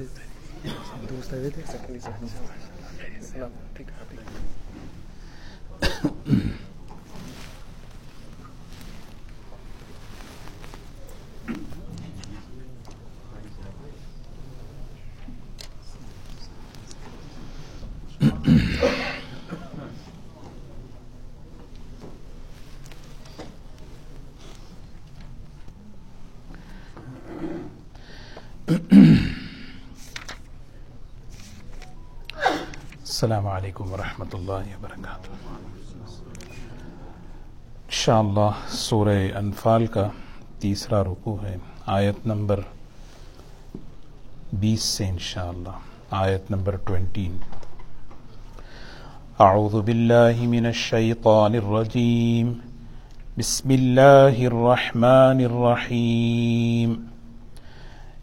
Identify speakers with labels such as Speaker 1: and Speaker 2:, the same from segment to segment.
Speaker 1: Te gusta? ¿Te gusta?
Speaker 2: السلام علیکم ورحمۃ اللہ وبرکاتہ۔ انشاءاللہ سورہ انفال کا تیسرا رکو ہے، آیت نمبر بیس سے انشاءاللہ، آیت نمبر ٹوینٹین۔ اعوذ باللہ من الشیطان الرجیم، بسم اللہ الرحمن الرحیم۔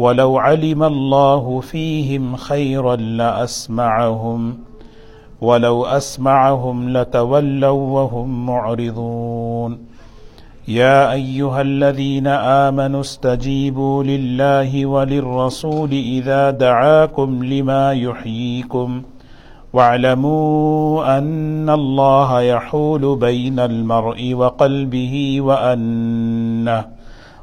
Speaker 2: ولو علم الله فيهم خيرا لأسمعهم ولو أسمعهم لتولوا وهم معرضون. يا أيها الذين آمنوا استجيبوا لله وللرسول إذا دعاكم لما يحييكم واعلموا أن الله يحول بين المرء وقلبه وأنه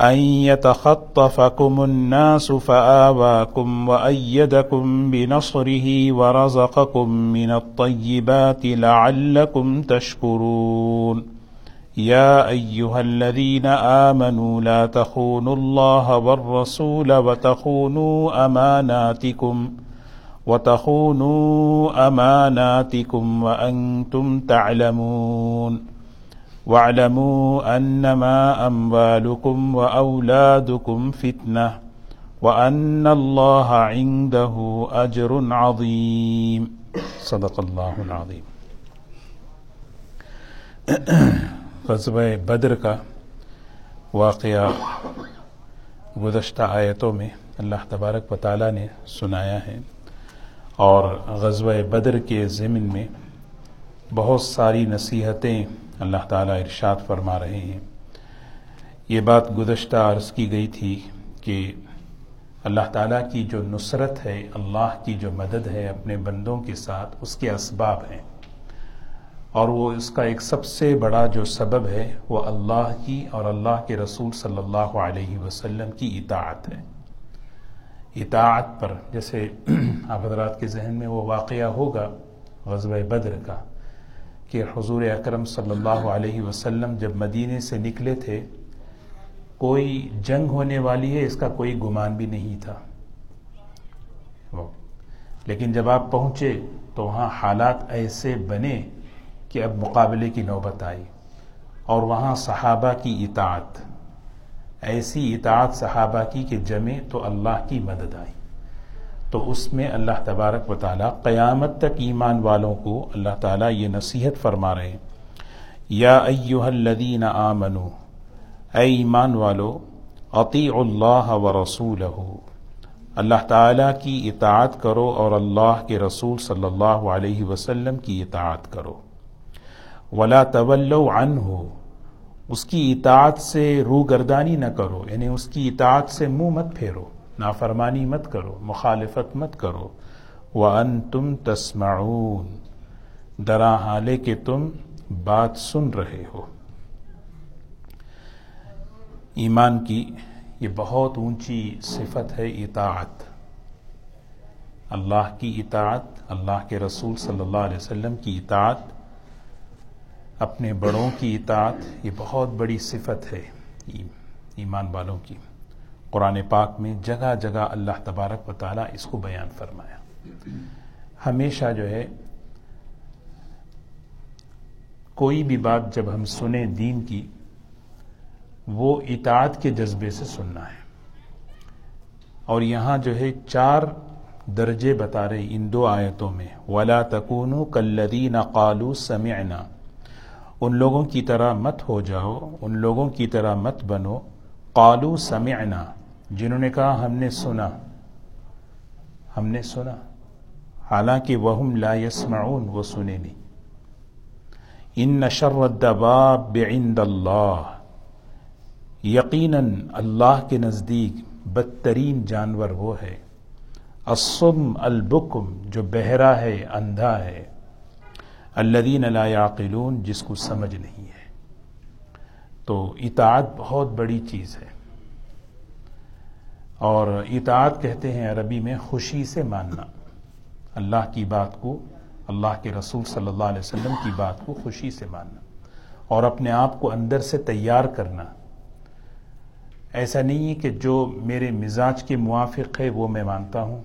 Speaker 2: أن يتخطفكم الناس فآواكم وأيدكم بنصره ورزقكم من الطيبات لعلكم تشكرون. يا أيها الذين آمنوا لا تخونوا الله والرسول وتخونوا أماناتكم وتخونوا أماناتكم وأنتم تعلمون. واعلموا انما اموالكم واولادكم فتنه وان الله عنده اجر عظيم. صدق الله العظيم غزوہ بدر کا واقعہ گزشتہ آیتوں میں اللہ تبارک و تعالیٰ نے سنایا ہے اور غزوہ بدر کے ضمن میں بہت ساری نصیحتیں اللہ تعالیٰ ارشاد فرما رہے ہیں۔ یہ بات گزشتہ عرض کی گئی تھی کہ اللہ تعالیٰ کی جو نصرت ہے، اللہ کی جو مدد ہے اپنے بندوں کے ساتھ، اس کے اسباب ہیں۔ اور وہ اس کا ایک سب سے بڑا جو سبب ہے، وہ اللہ کی اور اللہ کے رسول صلی اللہ علیہ وسلم کی اطاعت ہے۔ اطاعت پر جیسے آپ حضرات کے ذہن میں وہ واقعہ ہوگا، غزوہ بدر کا۔ کہ حضور اکرم صلی اللہ علیہ وسلم جب مدینے سے نکلے تھے، کوئی جنگ ہونے والی ہے، اس کا کوئی گمان بھی نہیں تھا۔ لیکن جب آپ پہنچے تو وہاں حالات ایسے بنے کہ اب مقابلے کی نوبت آئی اور وہاں صحابہ کی اطاعت۔ ایسی اطاعت صحابہ کی کہ جمے تو اللہ کی مدد آئی۔ تو اس میں اللہ تبارک و تعالیٰ قیامت تک ایمان والوں کو اللہ تعالیٰ یہ نصیحت فرما رہے ہیں۔ یا ایوہ الذین آمنو، اے ایمان والو عطیع اللہ و رسول اللہ تعالیٰ کی اطاعت کرو اور اللہ کے رسول صلی اللہ علیہ وسلم کی اطاعت کرو۔ ولا طولو عنہ، اس کی اطاعت سے روگردانی نہ کرو یعنی اس کی اطاعت سے منہ مت پھیرو۔ نافرمانی مت کرو، مخالفت مت کرو۔ وَأَن تم تسمعون۔ درا حالے کہ تم بات سن رہے ہو۔ ایمان کی یہ بہت اونچی صفت ہے اطاعت۔ اللہ کی اطاعت، اللہ کے رسول صلی اللہ علیہ وسلم کی اطاعت، اپنے بڑوں کی اطاعت، یہ بہت بڑی صفت ہے ایمان والوں کی۔ قرآن پاک میں جگہ جگہ اللہ تبارک و تعالیٰ اس کو بیان فرمایا۔ ہمیشہ جو ہے، کوئی بھی بات جب ہم سنیں دین کی، وہ اطاعت کے جذبے سے سننا ہے۔ اور یہاں جو ہے، چار درجے بتا رہے ان دو آیتوں میں۔ ولا تکون کلدین قالو سمعنا۔ ان لوگوں کی طرح مت ہو جاؤ، ان لوگوں کی طرح مت بنو۔ قالو سمعنا۔ جنہوں نے کہا ہم نے سنا، ہم نے سنا۔ حالانکہ وہم لا يسمعون وہ سنے نہیں۔ ان نشر الدباب عند اللہ۔ یقیناً اللہ کے نزدیک بدترین جانور وہ ہے۔ الصم، البکم، جو بہرا ہے، اندھا ہے۔ الذین لا یعقلون، جس کو سمجھ نہیں ہے۔ تو اطاعت بہت بڑی چیز ہے۔ اور اطاعت کہتے ہیں عربی میں خوشی سے ماننا۔ اللہ کی بات کو، اللہ کے رسول صلی اللہ علیہ وسلم کی بات کو خوشی سے ماننا۔ اور اپنے آپ کو اندر سے تیار کرنا۔ ایسا نہیں ہے کہ جو میرے مزاج کے موافق ہے وہ میں مانتا ہوں،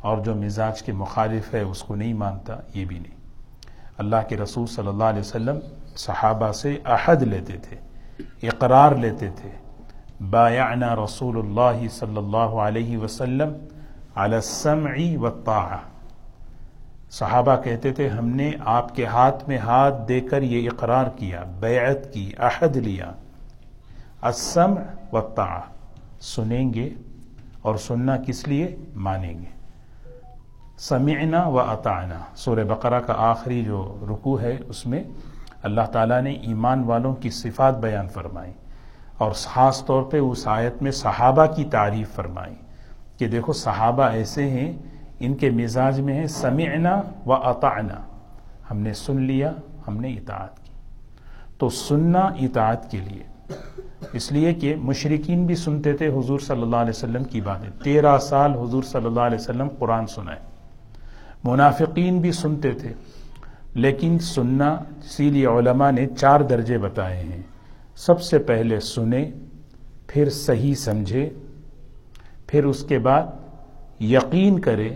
Speaker 2: اور جو مزاج کے مخالف ہے اس کو نہیں مانتا، یہ بھی نہیں۔ اللہ کے رسول صلی اللہ علیہ وسلم صحابہ سے عہد لیتے تھے، اقرار لیتے تھے۔ بایعنا رسول اللہ صلی اللہ علیہ وسلم علی السمع والطاعہ صحابہ کہتے تھے، ہم نے آپ کے ہاتھ میں ہاتھ دے کر یہ اقرار کیا، بیعت کی، عہد لیا۔ السمع والطاعہ سنیں گے اور سننا کس لیے؟ مانیں گے۔ سمعنا و اطعنا۔ سورہ بقرہ کا آخری جو رکو ہے، اس میں اللہ تعالیٰ نے ایمان والوں کی صفات بیان فرمائی۔ اور خاص طور پہ اس آیت میں صحابہ کی تعریف فرمائی کہ دیکھو صحابہ ایسے ہیں، ان کے مزاج میں ہے سمعنا و اطعنا، ہم نے سن لیا، ہم نے اطاعت کی۔ تو سننا اطاعت کے لیے۔ اس لیے کہ مشرقین بھی سنتے تھے حضور صلی اللہ علیہ وسلم کی باتیں۔ تیرہ سال حضور صلی اللہ علیہ وسلم قرآن سنائے۔ منافقین بھی سنتے تھے، لیکن سننا، اسی لیے علماء نے چار درجے بتائے ہیں۔ سب سے پہلے سنے پھر صحیح سمجھے پھر اس کے بعد یقین کرے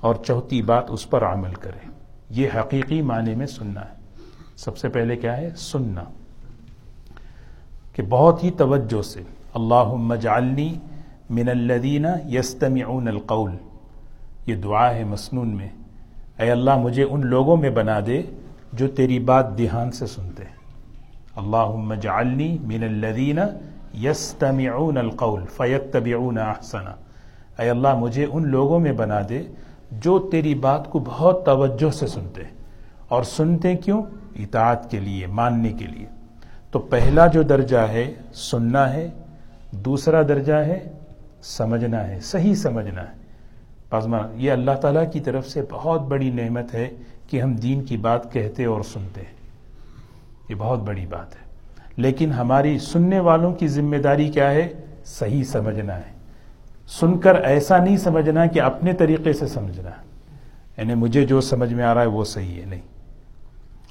Speaker 2: اور چوتھی بات اس پر عمل کرے یہ حقیقی معنی میں سننا ہے۔ سب سے پہلے کیا ہے؟ سننا۔ کہ بہت ہی توجہ سے اللہ مجعلنی من الدینہ یستمعون القول۔ یہ دعا ہے مسنون میں۔ اے اللہ، مجھے ان لوگوں میں بنا دے جو تیری بات دھیان سے سنتے ہیں۔ اللہ مجعلنی من الدینہ یستمعون القول فیتبعون احسنا اے اللہ، مجھے ان لوگوں میں بنا دے جو تیری بات کو بہت توجہ سے سنتے اور سنتے کیوں؟ اطاعت کے لیے، ماننے کے لیے۔ تو پہلا جو درجہ ہے، سننا ہے۔ دوسرا درجہ ہے، سمجھنا ہے۔ صحیح سمجھنا ہے۔ پازما یہ اللہ تعالیٰ کی طرف سے بہت بڑی نعمت ہے کہ ہم دین کی بات کہتے اور سنتے۔ ہیں یہ بہت بڑی بات ہے۔ لیکن ہماری سننے والوں کی ذمہ داری کیا ہے؟ صحیح سمجھنا ہے۔ سن کر ایسا نہیں سمجھنا کہ اپنے طریقے سے سمجھنا یعنی مجھے جو سمجھ میں آ رہا ہے وہ صحیح ہے، نہیں۔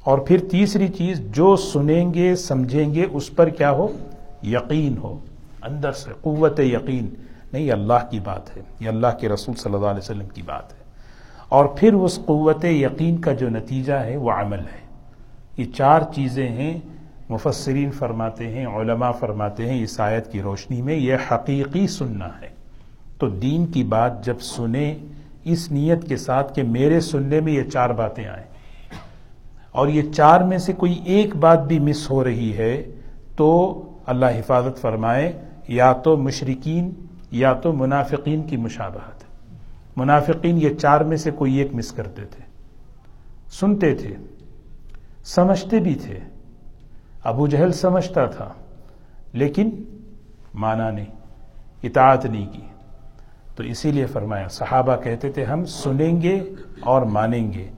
Speaker 2: اور پھر تیسری چیز، جو سنیں گے، سمجھیں گے، اس پر کیا ہو؟ یقین ہو۔ اندر سے قوت یقین۔ نہیں اللہ کی بات ہے۔ یہ اللہ کے رسول صلی اللہ علیہ وسلم کی بات ہے۔ اور پھر اس قوت یقین کا جو نتیجہ ہے، وہ عمل ہے۔ یہ چار چیزیں ہیں مفسرین فرماتے ہیں، علماء فرماتے ہیں اس آیت کی روشنی میں، یہ حقیقی سننا ہے۔ تو دین کی بات جب سنیں اس نیت کے ساتھ کہ میرے سننے میں یہ چار باتیں آئیں۔ اور یہ چار میں سے کوئی ایک بات بھی مس ہو رہی ہے تو اللہ حفاظت فرمائے، یا تو مشرقین یا تو منافقین کی مشابہت۔ منافقین یہ چار میں سے کوئی ایک مس کرتے تھے سنتے تھے۔ سمجھتے بھی تھے۔ ابو جہل سمجھتا تھا، لیکن مانا نہیں، اطاعت نہیں کی۔ تو اسی لیے فرمایا، صحابہ کہتے تھے، ہم سنیں گے اور مانیں گے۔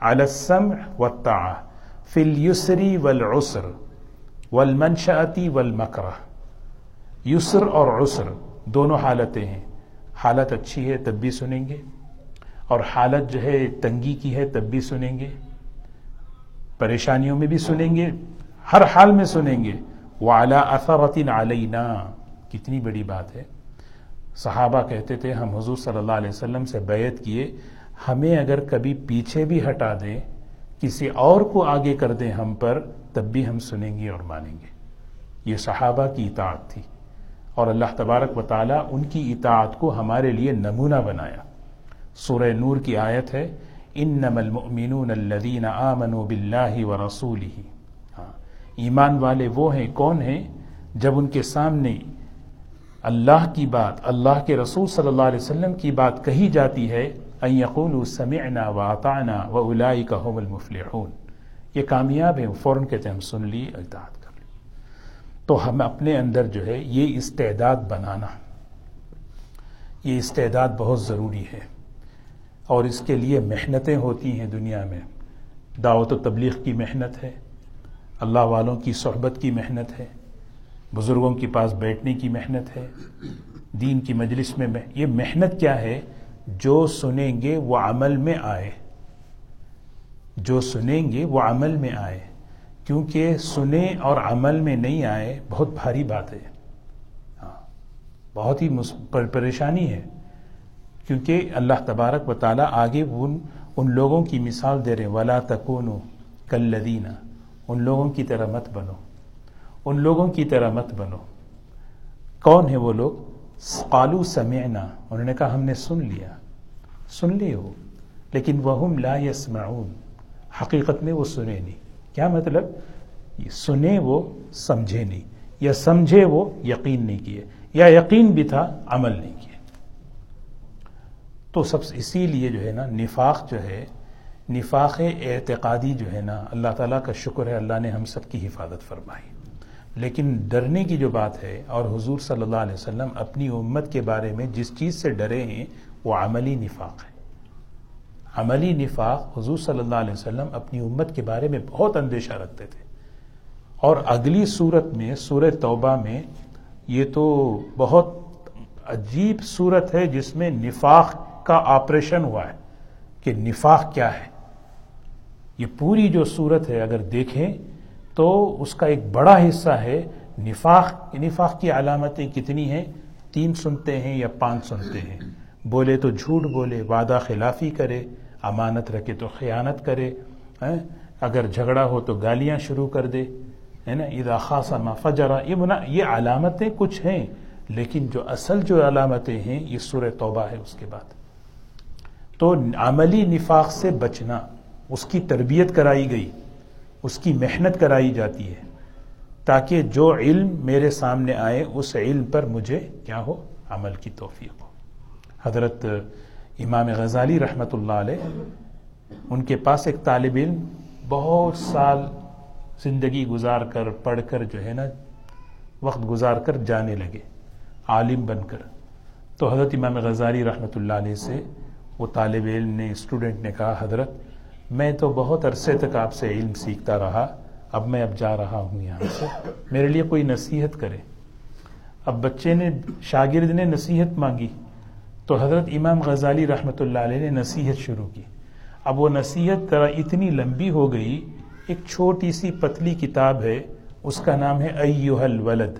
Speaker 2: على السمع والطاعة في اليسر والعسر والمنشأة والمکرہ۔ یسر اور عسر دونوں حالتیں ہیں۔ حالت اچھی ہے تب بھی سنیں گے، اور حالت جو ہے تنگی کی ہے تب بھی سنیں گے۔ پریشانیوں میں بھی سنیں گے، ہر حال میں سنیں گے۔ وہ اعلیٰ اثرتن علینا کتنی بڑی بات ہے۔ صحابہ کہتے تھے، ہم حضور صلی اللہ علیہ وسلم سے بیعت کیے، ہمیں اگر کبھی پیچھے بھی ہٹا دیں، کسی اور کو آگے کر دیں ہم پر، تب بھی ہم سنیں گے اور مانیں گے۔ یہ صحابہ کی اطاعت تھی۔ اور اللہ تبارک و تعالیٰ ان کی اطاعت کو ہمارے لیے نمونہ بنایا۔ سورہ نور کی آیت ہے ان المؤمنون الذین آمنوا باللہ و ہاں ایمان والے وہ ہیں، کون ہیں؟ جب ان کے سامنے اللہ کی بات، اللہ کے رسول صلی اللہ علیہ وسلم کی بات کہی جاتی ہے، ان یقولوا سمعنا واطعنا واولئک هم المفلحون. یہ کامیاب ہیں، فوراً کہتے ہیں، ہم سن لی اطاعت کر لی تو ہم اپنے اندر جو ہے، یہ استعداد بنانا، یہ استعداد بہت ضروری ہے۔ اور اس کے لیے محنتیں ہوتی ہیں دنیا میں۔ دعوت و تبلیغ کی محنت ہے، اللہ والوں کی صحبت کی محنت ہے، بزرگوں کے پاس بیٹھنے کی محنت ہے، دین کی مجلس میں یہ محنت کیا ہے؟ جو سنیں گے وہ عمل میں آئے۔ جو سنیں گے وہ عمل میں آئے۔ کیونکہ سنیں اور عمل میں نہیں آئے، بہت بھاری بات ہے۔ ہاں بہت ہی پریشانی ہے۔ کیونکہ اللہ تبارک و تعالیٰ آگے ان ان لوگوں کی مثال دے رہے ولا تکون کلدینہ ان لوگوں کی طرح مت بنو۔ ان لوگوں کی طرح مت بنو۔ کون ہے وہ لوگ؟ قالو سمعنا۔ انہوں نے کہا، ہم نے سن لیا۔ سن لی ہو لیکن وہ لا یسمعون حقیقت میں وہ سنے نہیں۔ کیا مطلب؟ سنے وہ، سمجھے نہیں۔ یا سمجھے وہ، یقین نہیں کیے۔ یا یقین بھی تھا، عمل نہیں۔ تو سب اسی لیے جو ہے نا نفاق جو ہے، نفاق اعتقادی جو ہے نا اللہ تعالیٰ کا شکر ہے، اللہ نے ہم سب کی حفاظت فرمائی۔ لیکن ڈرنے کی جو بات ہے، اور حضور صلی اللہ علیہ وسلم اپنی امت کے بارے میں جس چیز سے ڈرے ہیں، وہ عملی نفاق ہے۔ عملی نفاق حضور صلی اللہ علیہ وسلم اپنی امت کے بارے میں بہت اندیشہ رکھتے تھے۔ اور اگلی صورت میں، سورہ توبہ میں، یہ تو بہت عجیب صورت ہے جس میں نفاق کا آپریشن ہوا ہے کہ نفاق کیا ہے۔ یہ پوری جو صورت ہے اگر دیکھیں تو اس کا ایک بڑا حصہ ہے۔ نفاق نفاق کی علامتیں کتنی ہیں؟ تین سنتے ہیں یا پانچ سنتے ہیں۔ بولے تو جھوٹ بولے، وعدہ خلافی کرے، امانت رکھے تو خیانت کرے اگر جھگڑا ہو تو گالیاں شروع کر دے، ہے نا؟ ادا خاصا ما فجرا یہ بنا، یہ علامتیں کچھ ہیں، لیکن جو اصل جو علامتیں ہیں، یہ سورہ توبہ ہے اس کے بعد۔ تو عملی نفاق سے بچنا، اس کی تربیت کرائی گئی، اس کی محنت کرائی جاتی ہے، تاکہ جو علم میرے سامنے آئے، اس علم پر مجھے کیا ہو؟ عمل کی توفیق ہو۔ حضرت امام غزالی رحمۃ اللہ علیہ، ان کے پاس ایک طالب علم بہت سال زندگی گزار کر، پڑھ کر جو ہے نا، وقت گزار کر جانے لگے، عالم بن کر۔ تو حضرت امام غزالی رحمۃ اللہ علیہ سے وہ طالب علم نے اسٹوڈنٹ نے کہا، حضرت، میں تو بہت عرصے تک آپ سے علم سیکھتا رہا، اب میں اب جا رہا ہوں یہاں سے۔ میرے لیے کوئی نصیحت کرے۔ اب بچے نے، شاگرد نے نصیحت مانگی۔ تو حضرت امام غزالی رحمۃ اللہ علیہ نے نصیحت شروع کی۔ اب وہ نصیحت اتنی لمبی ہو گئی، ایک چھوٹی سی پتلی کتاب ہے، اس کا نام ہے ایوہ الولد۔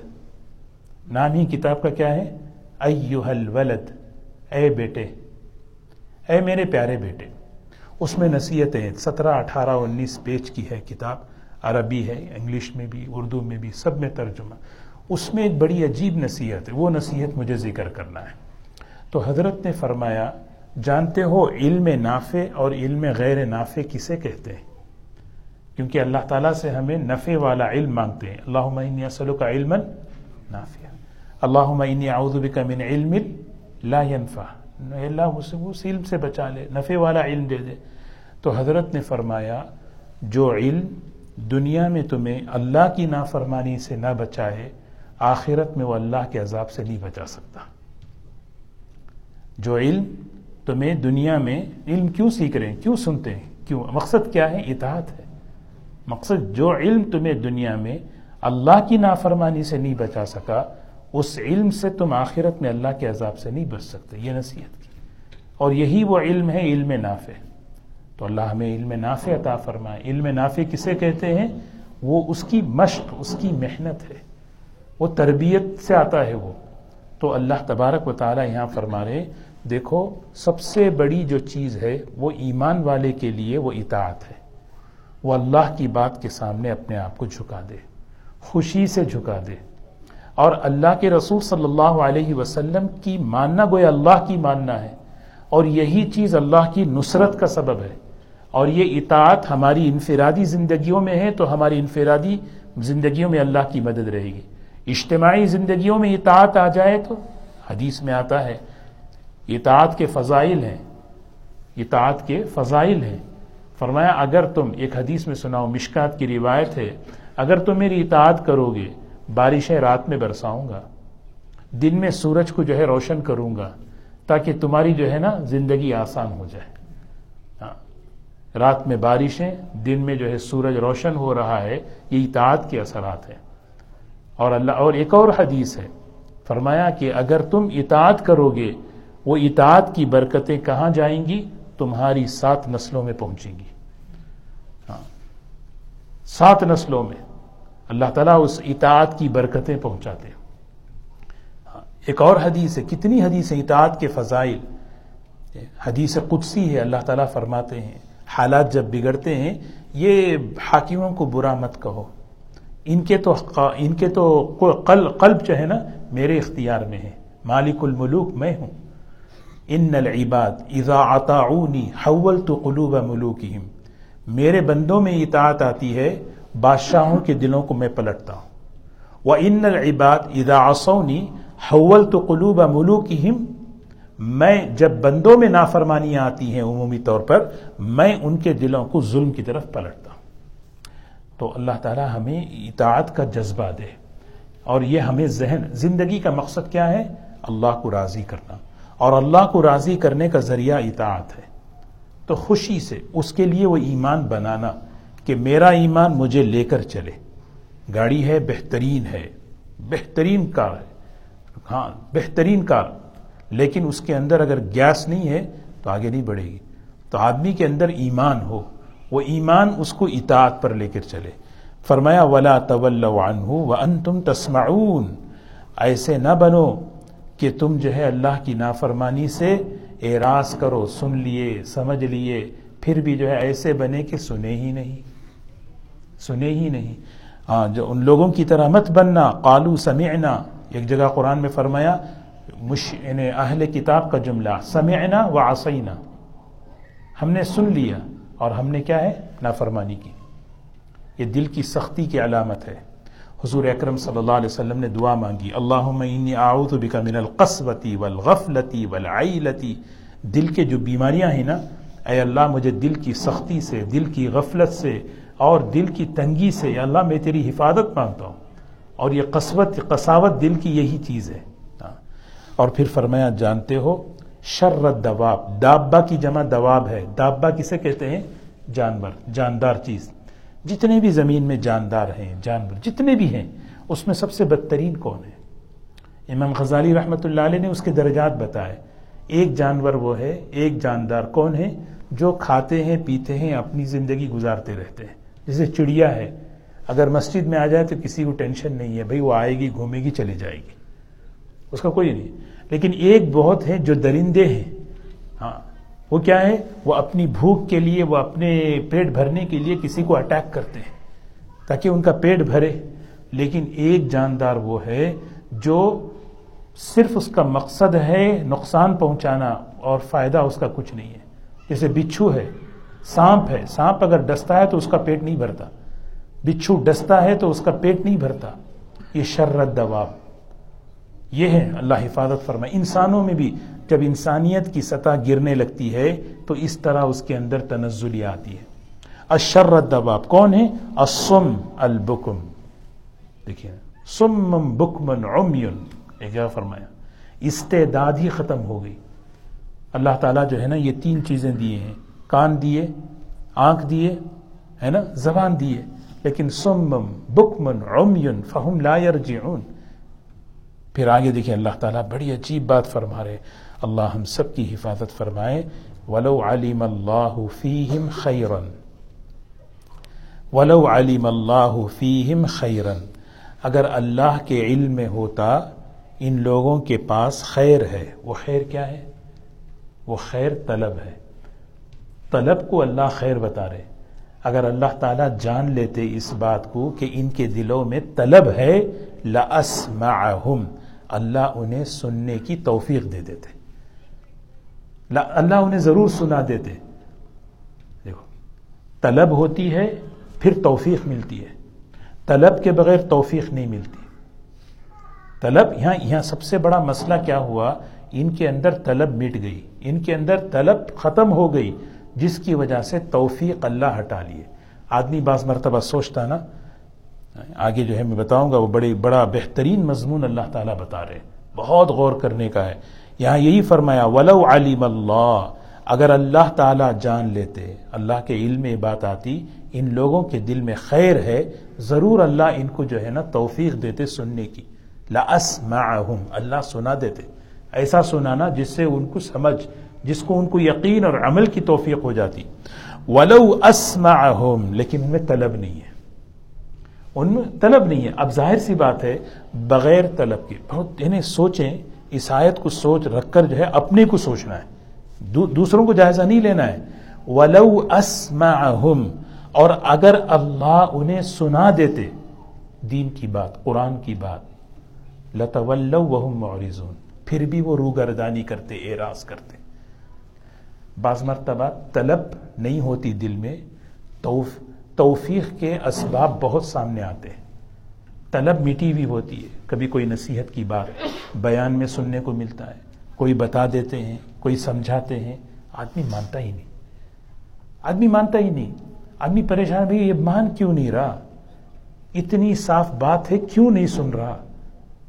Speaker 2: نام ہی کتاب کا کیا ہے؟ ایوہ الولد۔ اے بیٹے اے میرے پیارے بیٹے، اس میں نصیحتیں سترہ، اٹھارہ، انیس پیج کی ہے کتاب، عربی ہے، انگلش میں بھی، اردو میں بھی، سب میں ترجمہ۔ اس میں ایک بڑی عجیب نصیحت ہے، وہ نصیحت مجھے ذکر کرنا ہے۔ تو حضرت نے فرمایا، جانتے ہو علم نافع اور علم غیر نافع کسے کہتے ہیں؟ کیونکہ اللہ تعالیٰ سے ہمیں نفع والا علم مانگتے ہیں۔ اللہ اصل کا علم نافع اللہ اعوذ بک من علم لا ينفع اللہ اس علم سے بچا لے، نفع والا علم دے دے۔ تو حضرت نے فرمایا، جو علم دنیا میں تمہیں اللہ کی نافرمانی سے نہ بچائے، آخرت میں وہ اللہ کے عذاب سے نہیں بچا سکتا۔ جو علم تمہیں دنیا میں علم کیوں سیکھ رہے ہیں؟ کیوں سنتے ہیں؟ کیوں؟ مقصد کیا ہے؟ اطاعت ہے۔ مقصد جو علم تمہیں دنیا میں اللہ کی نافرمانی سے نہیں بچا سکا اس علم سے تم آخرت میں اللہ کے عذاب سے نہیں بچ سکتے، یہ نصیحت کی۔ اور یہی وہ علم ہے، علم نافع۔ تو اللہ ہمیں علم نافع عطا فرمائے۔ علم نافع کسے کہتے ہیں؟ وہ اس کی مشق، اس کی محنت ہے۔ وہ تربیت سے آتا ہے وہ۔ تو اللہ تبارک و تعالی یہاں فرما رہے دیکھو، سب سے بڑی جو چیز ہے، وہ ایمان والے کے لیے وہ اطاعت ہے۔ وہ اللہ کی بات کے سامنے اپنے آپ کو جھکا دے، خوشی سے جھکا دے۔ اور اللہ کے رسول صلی اللہ علیہ وسلم کی ماننا گویا اللہ کی ماننا ہے اور یہی چیز اللہ کی نصرت کا سبب ہے اور یہ اطاعت ہماری انفرادی زندگیوں میں ہے تو ہماری انفرادی زندگیوں میں اللہ کی مدد رہے گی۔ اجتماعی زندگیوں میں اطاعت آ جائے تو حدیث میں آتا ہے، اطاعت کے فضائل ہیں، اطاعت کے فضائل ہیں۔ فرمایا، اگر تم، ایک حدیث میں سناؤ، مشکات کی روایت ہے، اگر تم میری اطاعت کرو گے بارشیں رات میں برساؤں گا۔ دن میں سورج کو جو ہے روشن کروں گا تاکہ تمہاری جو ہے نا زندگی آسان ہو جائے۔ ہاں۔ رات میں بارشیں، دن میں جو ہے سورج روشن ہو رہا ہے، یہ اطاعت کے اثرات ہیں۔ اور اللہ، اور ایک اور حدیث ہے۔ فرمایا کہ اگر تم اطاعت کرو گے، وہ اطاعت کی برکتیں کہاں جائیں گی؟ تمہاری سات نسلوں میں پہنچیں گی۔ ہاں۔ سات نسلوں میں۔ اللہ تعالیٰ اس اطاعت کی برکتیں پہنچاتے ہاں ایک اور حدیث ہے، کتنی حدیث اطاعت کے فضائل؟ حدیث قدسی ہے، اللہ تعالیٰ فرماتے ہیں، حالات جب بگڑتے ہیں، یہ حاکموں کو برا مت کہو۔ ان کے تو ان کے تو قلب جو ہے نا، میرے اختیار میں ہے۔ مالک الملوک میں ہوں۔ ان العباد اذا اطاعونی حولت قلوب ملوکہم۔ میرے بندوں میں اطاعت آتی ہے بادشاہوں کے دلوں کو میں پلٹتا ہوں۔ وہ ان العباد اذا عصونی حولت قلوب ملوکہم میں جب بندوں میں نافرمانیاں آتی ہیں عمومی طور پر، میں ان کے دلوں کو ظلم کی طرف پلٹتا ہوں۔ تو اللہ تعالی ہمیں اطاعت کا جذبہ دے اور یہ ہمیں ذہن، زندگی کا مقصد کیا ہے؟ اللہ کو راضی کرنا۔ اور اللہ کو راضی کرنے کا ذریعہ اطاعت ہے۔ تو خوشی سے، اس کے لیے وہ ایمان بنانا۔ کہ میرا ایمان مجھے لے کر چلے۔ گاڑی ہے، بہترین ہے۔ بہترین کار ہے۔ ہاں بہترین کار۔ لیکن اس کے اندر اگر گیس نہیں ہے تو آگے نہیں بڑھے گی۔ تو آدمی کے اندر ایمان ہو۔ وہ ایمان اس کو اطاعت پر لے کر چلے۔ فرمایا، ولا طول عنہ وانتم تسمعون۔ ایسے نہ بنو کہ تم جو ہے اللہ کی نافرمانی سے اعراض کرو، سن لیے، سمجھ لیے۔ پھر بھی جو ہے ایسے بنے کہ سنے ہی نہیں۔ سنے ہی نہیں۔ ہاں جو ان لوگوں کی طرح مت بننا قالو سمعنا۔ ایک جگہ قرآن میں فرمایا، مش یعنی اہل کتاب کا جملہ، سمعنا و آسینا ہم نے سن لیا اور ہم نے کیا ہے؟ نافرمانی کی۔ یہ دل کی سختی کی علامت ہے۔ حضور اکرم صلی اللہ علیہ وسلم نے دعا مانگی، اللہم انی اعوذ بکا من القصوتی والغفلتی والعیلتی دل کے جو بیماریاں ہیں نا، اے اللہ، مجھے دل کی سختی سے، دل کی غفلت سے اور دل کی تنگی سے، یا اللہ میں تیری حفاظت مانگتا ہوں۔ اور یہ قصوت قصاوت دل کی یہی چیز ہے۔ ہاں۔ اور پھر فرمایا، جانتے ہو شررت دواب دابا کی جمع دواب ہے۔ دابا کسے کہتے ہیں؟ جانور، جاندار چیز۔ جتنے بھی زمین میں جاندار ہیں، جانور جتنے بھی ہیں، اس میں سب سے بدترین کون ہے؟ امام غزالی رحمۃ اللہ علیہ نے اس کے درجات بتائے۔ ایک جانور وہ ہے، ایک جاندار کون ہے جو کھاتے ہیں، پیتے ہیں، اپنی زندگی گزارتے رہتے ہیں۔ جیسے چڑیا ہے۔ اگر مسجد میں آ جائے تو کسی کو ٹینشن نہیں ہے بھائی وہ آئے گی، گھومے گی، چلے جائے گی۔ اس کا کوئی نہیں۔ لیکن ایک بہت ہے جو درندے ہیں۔ ہاں وہ کیا ہے وہ اپنی بھوک کے لیے، وہ اپنے پیٹ بھرنے کے لیے کسی کو اٹیک کرتے ہیں، تاکہ ان کا پیٹ بھرے۔ لیکن ایک جاندار وہ ہے جو صرف اس کا مقصد ہے نقصان پہنچانا، اور فائدہ اس کا کچھ نہیں ہے۔ جیسے بچھو ہے۔ سانپ ہے۔ سانپ اگر ڈستا ہے تو اس کا پیٹ نہیں بھرتا۔ بچھو ڈستا ہے تو اس کا پیٹ نہیں بھرتا۔ یہ شررت دواب یہ ہے اللہ حفاظت فرمائے۔ انسانوں میں بھی جب انسانیت کی سطح گرنے لگتی ہے تو اس طرح اس کے اندر تنزلی آتی ہے۔ اشرت دباب کون ہے؟ اسم البکم۔ دیکھیے سم بکمن عمیون ایک جگہ فرمایا، استعداد ہی ختم ہو گئی۔ اللہ تعالیٰ جو ہے نا، یہ تین چیزیں دیے ہیں۔ کان دیے، آنکھ دیے، ہے نا، زبان دیے۔ لیکن سمم، بکمن، عمیون، فہم لا یرجعون۔ پھر آگے دیکھیں، اللہ تعالیٰ بڑی عجیب بات فرما رہے اللہ ہم سب کی حفاظت فرمائے، ولو علیم اللہ فیہم خیرن ولو علیم اللہ فیہم خیرن اگر اللہ کے علم میں ہوتا، ان لوگوں کے پاس خیر ہے۔ وہ خیر کیا ہے؟ وہ خیر طلب ہے۔ طلب کو اللہ خیر بتا رہے اگر اللہ تعالیٰ جان لیتے اس بات کو کہ ان کے دلوں میں طلب ہے لَأَسْمَعَهُمْ اللہ انہیں سننے کی توفیق دے دیتے۔ اللہ انہیں ضرور سنا دیتے۔ دیکھو، طلب ہوتی ہے، پھر توفیق ملتی ہے۔ طلب کے بغیر توفیق نہیں ملتی۔ طلب، یہاں یہاں سب سے بڑا مسئلہ کیا ہوا؟ ان کے اندر طلب مٹ گئی۔ ان کے اندر طلب ختم ہو گئی۔ جس کی وجہ سے توفیق اللہ ہٹا لیے۔ آدمی بعض مرتبہ سوچتا نا، آگے جو ہے میں بتاؤں گا، وہ بڑی بڑا بہترین مضمون اللہ تعالیٰ بتا رہے بہت غور کرنے کا ہے۔ یہاں یہی فرمایا، ولو علیم اللہ اگر اللہ تعالیٰ جان لیتے، اللہ کے علم میں بات آتی، ان لوگوں کے دل میں خیر ہے، ضرور اللہ ان کو جو ہے نا توفیق دیتے سننے کی۔ لاسمعہم اللہ سنا دیتے۔ ایسا سنانا جس سے ان کو سمجھ جس کو ان کو یقین اور عمل کی توفیق ہو جاتی۔ ولو اسمعہم لیکن ان میں طلب نہیں ہے۔ ان میں طلب نہیں ہے۔ اب ظاہر سی بات ہے، بغیر طلب کے۔ بہت یعنی سوچیں، اس آیت کو سوچ رکھ کر جو ہے اپنے کو سوچنا ہے۔ دوسروں کو جائزہ نہیں لینا ہے۔ ولو اسمعہم اور اگر اللہ انہیں سنا دیتے، دین کی بات، قرآن کی بات، لتولوا وهم معرضون۔ پھر بھی وہ روگردانی کرتے، اعراض کرتے۔ بعض مرتبہ طلب نہیں ہوتی دل میں توفیق کے اسباب بہت سامنے آتے ہیں۔ طلب مٹی ہوئی ہوتی ہے، کبھی کوئی نصیحت کی بات بیان میں سننے کو ملتا ہے، کوئی بتا دیتے ہیں، کوئی سمجھاتے ہیں، آدمی مانتا ہی نہیں۔ آدمی مانتا ہی نہیں۔ آدمی پریشان بھی یہ مان کیوں نہیں رہا؟ اتنی صاف بات ہے، کیوں نہیں سن رہا؟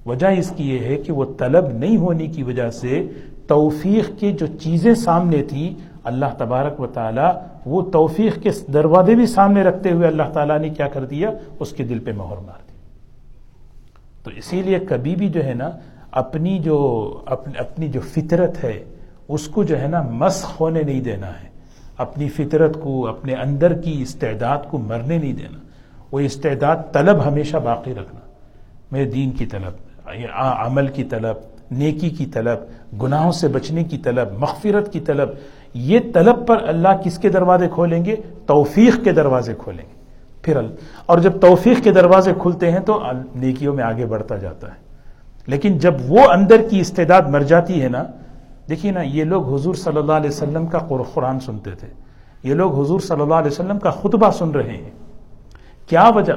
Speaker 2: وجہ اس کی یہ ہے کہ وہ طلب نہیں ہونے کی وجہ سے توفیق کے جو چیزیں سامنے تھیں، اللہ تبارک و تعالی وہ توفیق کے دروازے بھی سامنے رکھتے ہوئے اللہ تعالیٰ نے کیا کر دیا؟ اس کے دل پہ مہر مار دی۔ تو اسی لیے کبھی بھی جو ہے نا، اپنی جو اپنی جو فطرت ہے، اس کو جو ہے نا مسخ ہونے نہیں دینا ہے۔ اپنی فطرت کو، اپنے اندر کی استعداد کو مرنے نہیں دینا۔ وہ استعداد طلب ہمیشہ باقی رکھنا۔ میرے دین کی طلب، عمل کی طلب نیکی کی طلب، گناہوں سے بچنے کی طلب، مغفرت کی طلب، یہ طلب پر اللہ کس کے دروازے کھولیں گے؟ توفیق کے دروازے کھولیں گے۔ پھر اور جب توفیق کے دروازے کھلتے ہیں تو نیکیوں میں آگے بڑھتا جاتا ہے۔ لیکن جب وہ اندر کی استعداد مر جاتی ہے نا، دیکھیے نا، یہ لوگ حضور صلی اللہ علیہ وسلم کا قرآن سنتے تھے۔ یہ لوگ حضور صلی اللہ علیہ وسلم کا خطبہ سن رہے ہیں۔ کیا وجہ؟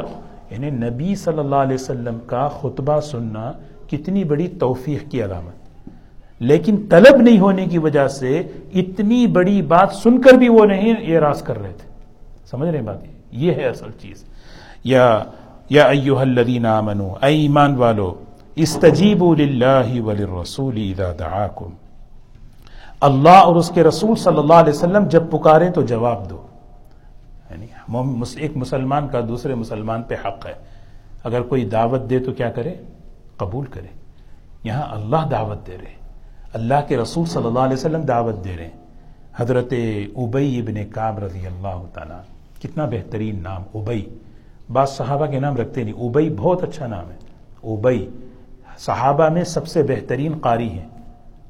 Speaker 2: یعنی نبی صلی اللہ علیہ وسلم کا خطبہ سننا کتنی بڑی توفیق کی علامت۔ لیکن طلب نہیں ہونے کی وجہ سے اتنی بڑی بات سن کر بھی وہ نہیں یہ راز کر رہے تھے۔ سمجھ رہے بات؟ یہ ہے اصل چیز۔ یا یا ایوہ الذین آمنوا اے ایمان والو، استجیبوا للہ وللرسول اذا دعاکم۔ اللہ اور اس کے رسول صلی اللہ علیہ وسلم جب پکارے تو جواب دو۔ یعنی ایک مسلمان کا دوسرے مسلمان پہ حق ہے۔ اگر کوئی دعوت دے تو کیا کرے؟ قبول کرے۔ یہاں اللہ دعوت دے رہے۔ اللہ کے رسول صلی اللہ علیہ وسلم دعوت دے رہے۔ حضرت ابئی ابن کاب رضی اللہ تعالیٰ، کتنا بہترین نام ابئی بعض صحابہ کے نام رکھتے نہیں ابئی بہت اچھا نام ہے۔ ابئی صحابہ میں سب سے بہترین قاری ہیں۔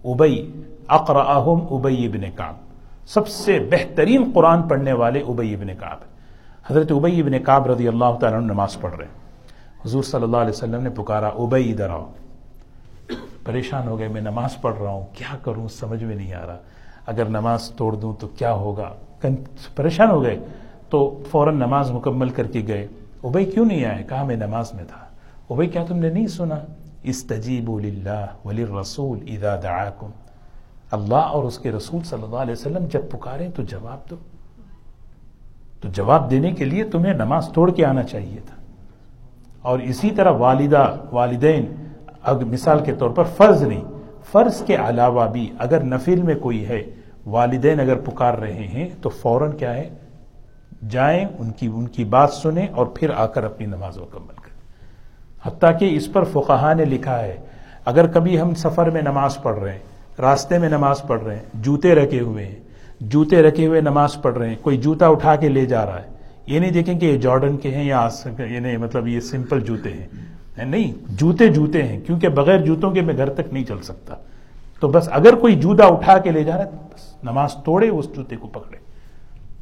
Speaker 2: ابئی اقرأہم ابئی ابن کعب۔ سب سے بہترین قرآن پڑھنے والے ابئی ابن کعب۔ حضرت ابئی ابن کعب رضی اللہ تعالیٰ نماز پڑھ رہے۔ ہیں حضور صلی اللہ علیہ وسلم نے پکارا، ابئی ادھر آؤ۔ پریشان ہو گئے، میں نماز پڑھ رہا ہوں، کیا کروں؟ سمجھ میں نہیں آ رہا۔ اگر نماز توڑ دوں تو کیا ہوگا؟ پریشان ہو گئے۔ تو فوراً نماز مکمل کر کے گئے۔ ابئی کیوں نہیں آئے؟ کہا، میں نماز میں تھا۔ ابئی کیا تم نے نہیں سنا؟ استجیبوا للہ وللرسول اذا دعاکم۔ اللہ اور اس کے رسول صلی اللہ علیہ وسلم جب پکارے تو جواب دو۔ تو جواب دینے کے لیے تمہیں نماز توڑ کے آنا چاہیے تھا۔ اور اسی طرح والدہ، والدین، اگر مثال کے طور پر فرض نہیں، فرض کے علاوہ بھی اگر نفل میں کوئی ہے، والدین اگر پکار رہے ہیں تو فوراً کیا ہے؟ جائیں، ان کی ان کی بات سنیں اور پھر آ کر اپنی نماز مکمل کریں۔ حتیٰ کہ اس پر فقہا نے لکھا ہے، اگر کبھی ہم سفر میں نماز پڑھ رہے ہیں، راستے میں نماز پڑھ رہے ہیں، جوتے رکھے ہوئے ہیں، جوتے رکھے ہوئے نماز پڑھ رہے ہیں، کوئی جوتا اٹھا کے لے جا رہا ہے یہ نہیں دیکھیں کہ یہ جارڈن کے ہیں یا یہ نہیں مطلب یہ سمپل جوتے ہیں۔ نہیں جوتے جوتے ہیں، کیونکہ بغیر جوتوں کے میں گھر تک نہیں چل سکتا۔ تو بس اگر کوئی جوتا اٹھا کے لے جا رہا ہے، بس نماز توڑے، اس جوتے کو پکڑے۔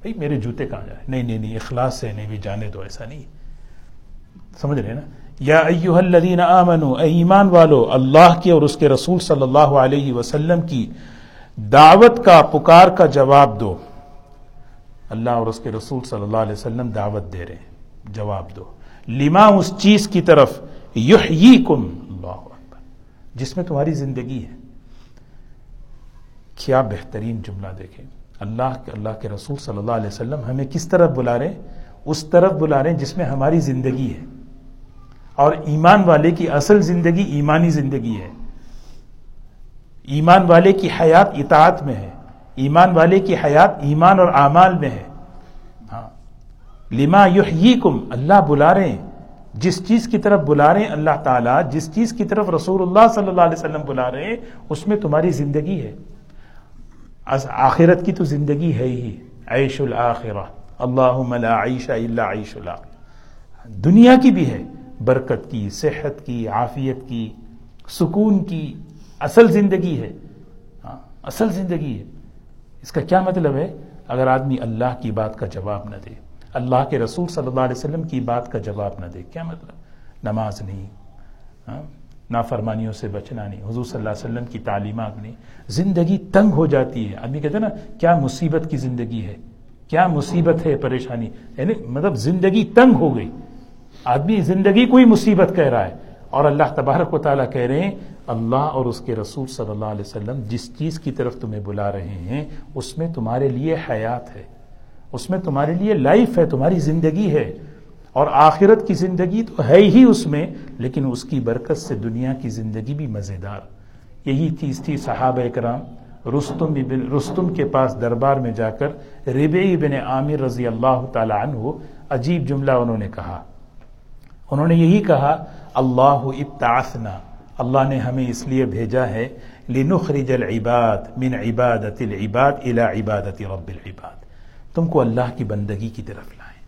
Speaker 2: بھائی، میرے جوتے کہاں جائے نہیں نہیں نہیں، اخلاص سے نہیں، بھی جانے دو، ایسا نہیں۔ سمجھ رہے نا؟ یا ایوہ الذین آمنوا اے ایمان والو، اللہ کے اور اس کے رسول صلی اللہ علیہ وسلم کی دعوت کا، پکار کا جواب دو۔ اللہ اور اس کے رسول صلی اللہ علیہ وسلم دعوت دے رہے ہیں۔ جواب دو۔ لما اس چیز کی طرف یحییکم اللہ اکبر۔ جس میں تمہاری زندگی ہے۔ کیا بہترین جملہ دیکھیں۔ اللہ کے اللہ کے رسول صلی اللہ علیہ وسلم ہمیں کس طرف بلا رہے ہیں؟ اس طرف بلا رہے ہیں جس میں ہماری زندگی ہے۔ اور ایمان والے کی اصل زندگی ایمانی زندگی ہے۔ ایمان والے کی حیات اطاعت میں ہے۔ ایمان والے کی حیات ایمان اور اعمال میں ہے۔ ہاں۔ لما یحییکم، اللہ بلا رہے ہیں۔ جس چیز کی طرف بلا رہے ہیں اللہ تعالیٰ، جس چیز کی طرف رسول اللہ صلی اللہ علیہ وسلم بلا رہے ہیں، اس میں تمہاری زندگی ہے۔ آخرت کی تو زندگی ہے ہی۔ عیش الآخرہ اللہ لا عیش الا عیش اللہ دنیا کی بھی ہے۔ برکت کی، صحت کی، عافیت کی، سکون کی، اصل زندگی ہے۔ ہاں، اصل زندگی ہے۔ اس کا کیا مطلب ہے؟ اگر آدمی اللہ کی بات کا جواب نہ دے، اللہ کے رسول صلی اللہ علیہ وسلم کی بات کا جواب نہ دے، کیا مطلب؟ نماز نہیں ہاں؟ نافرمانیوں سے بچنا نہیں، حضور صلی اللہ علیہ وسلم کی تعلیمات نہیں، زندگی تنگ ہو جاتی ہے۔ آدمی کہتے ہیں نا، کیا مصیبت کی زندگی ہے؟ کیا مصیبت ہے پریشانی؟ یعنی مطلب زندگی تنگ ہو گئی۔ آدمی زندگی کوئی مصیبت کہہ رہا ہے۔ اور اللہ تبارک و تعالیٰ کہہ رہے ہیں، اللہ اور اس کے رسول صلی اللہ علیہ وسلم جس چیز کی طرف تمہیں بلا رہے ہیں، اس میں تمہارے لیے حیات ہے، اس میں تمہارے لیے لائف ہے، تمہاری زندگی ہے۔ اور آخرت کی زندگی تو ہے ہی اس میں، لیکن اس کی برکت سے دنیا کی زندگی بھی مزیدار۔ یہی چیز تھی صحابہ اکرام، رستم رستم کے پاس دربار میں جا کر ربعی بن عامر رضی اللہ تعالی عنہ عجیب جملہ انہوں نے کہا۔ انہوں نے یہی کہا، اللہ ابتعثنا. اللہ نے ہمیں اس لیے بھیجا ہے، لنخرج العباد من عبادت العباد الى عبادت رب العباد. تم کو اللہ کی بندگی کی طرف لائیں۔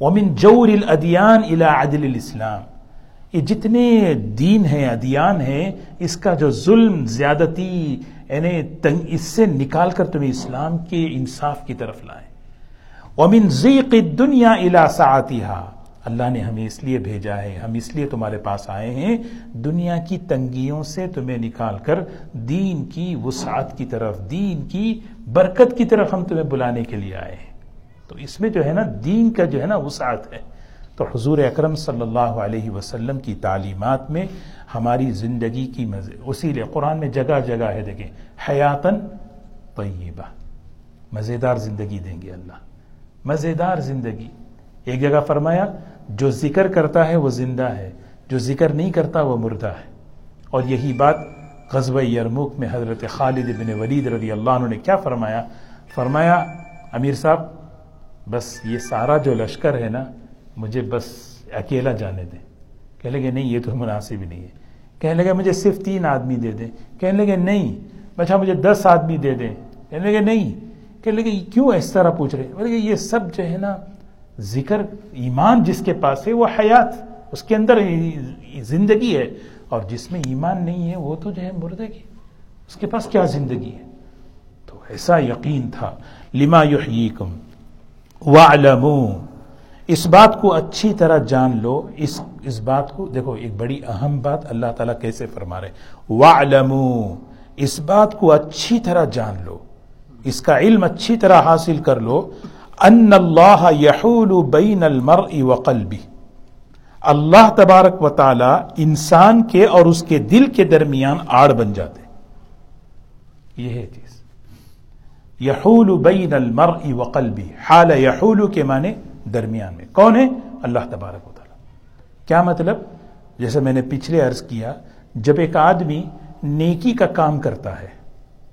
Speaker 2: ومن جور الادیان الى عدل الاسلام یہ جتنے دین ہیں، ادیان ہیں، اس کا جو ظلم، زیادتی یعنی تنگ، اس سے نکال کر تمہیں اسلام کے انصاف کی طرف لائیں۔ ومن ضیق الدنیا الى سعاتها اللہ نے ہمیں اس لیے بھیجا ہے، ہم اس لیے تمہارے پاس آئے ہیں۔ دنیا کی تنگیوں سے تمہیں نکال کر، دین کی وسعت کی طرف، دین کی برکت کی طرف ہم تمہیں بلانے کے لیے آئے ہیں۔ تو اس میں جو ہے نا، دین کا جو ہے نا وسعت ہے۔ تو حضور اکرم صلی اللہ علیہ وسلم کی تعلیمات میں ہماری زندگی کی مزے اسی لیے قرآن میں جگہ جگہ ہے، دیکھیں حیاتن طیبہ۔ مزیدار زندگی دیں گے اللہ۔ مزیدار زندگی۔ ایک جگہ فرمایا جو ذکر کرتا ہے وہ زندہ ہے، جو ذکر نہیں کرتا وہ مردہ ہے۔ اور یہی بات غزب یرموک میں حضرت خالد بن ولید رضی اللہ عنہ نے کیا فرمایا؟ فرمایا، امیر صاحب، بس یہ سارا جو لشکر ہے نا، مجھے بس اکیلا جانے دیں۔ کہنے لگے، نہیں، یہ تو مناسب ہی نہیں ہے۔ کہنے لگے، مجھے صرف تین آدمی دے دیں۔ کہنے لگے، نہیں بچہ مجھے دس آدمی دے دیں۔ کہنے لگے، نہیں۔ کہنے لگے، کیوں اس طرح پوچھ رہے؟ یہ سب جو ہے نا ذکر، ایمان جس کے پاس ہے وہ حیات، اس کے اندر زندگی ہے۔ اور جس میں ایمان نہیں ہے، وہ تو جو ہے مردگی اس کے پاس کیا زندگی ہے؟ تو ایسا یقین تھا۔ لما یحییکم۔ وعلمو اس بات کو اچھی طرح جان لو۔ اس اس بات کو، دیکھو، ایک بڑی اہم بات اللہ تعالیٰ کیسے فرما رہے وعلمو اس بات کو اچھی طرح جان لو۔ اس کا علم اچھی طرح حاصل کر لو۔ ان اللہ یحول بین المرء وقلبی اللہ تبارک و تعالی انسان کے اور اس کے دل کے درمیان آڑ بن جاتے یہ ہے چیز۔ یحول بین المرء وقلبی حال یحول کے معنی درمیان میں۔ کون ہے؟ اللہ تبارک و تعالی۔ کیا مطلب؟ جیسے میں نے پچھلے عرض کیا، جب ایک آدمی نیکی کا کام کرتا ہے،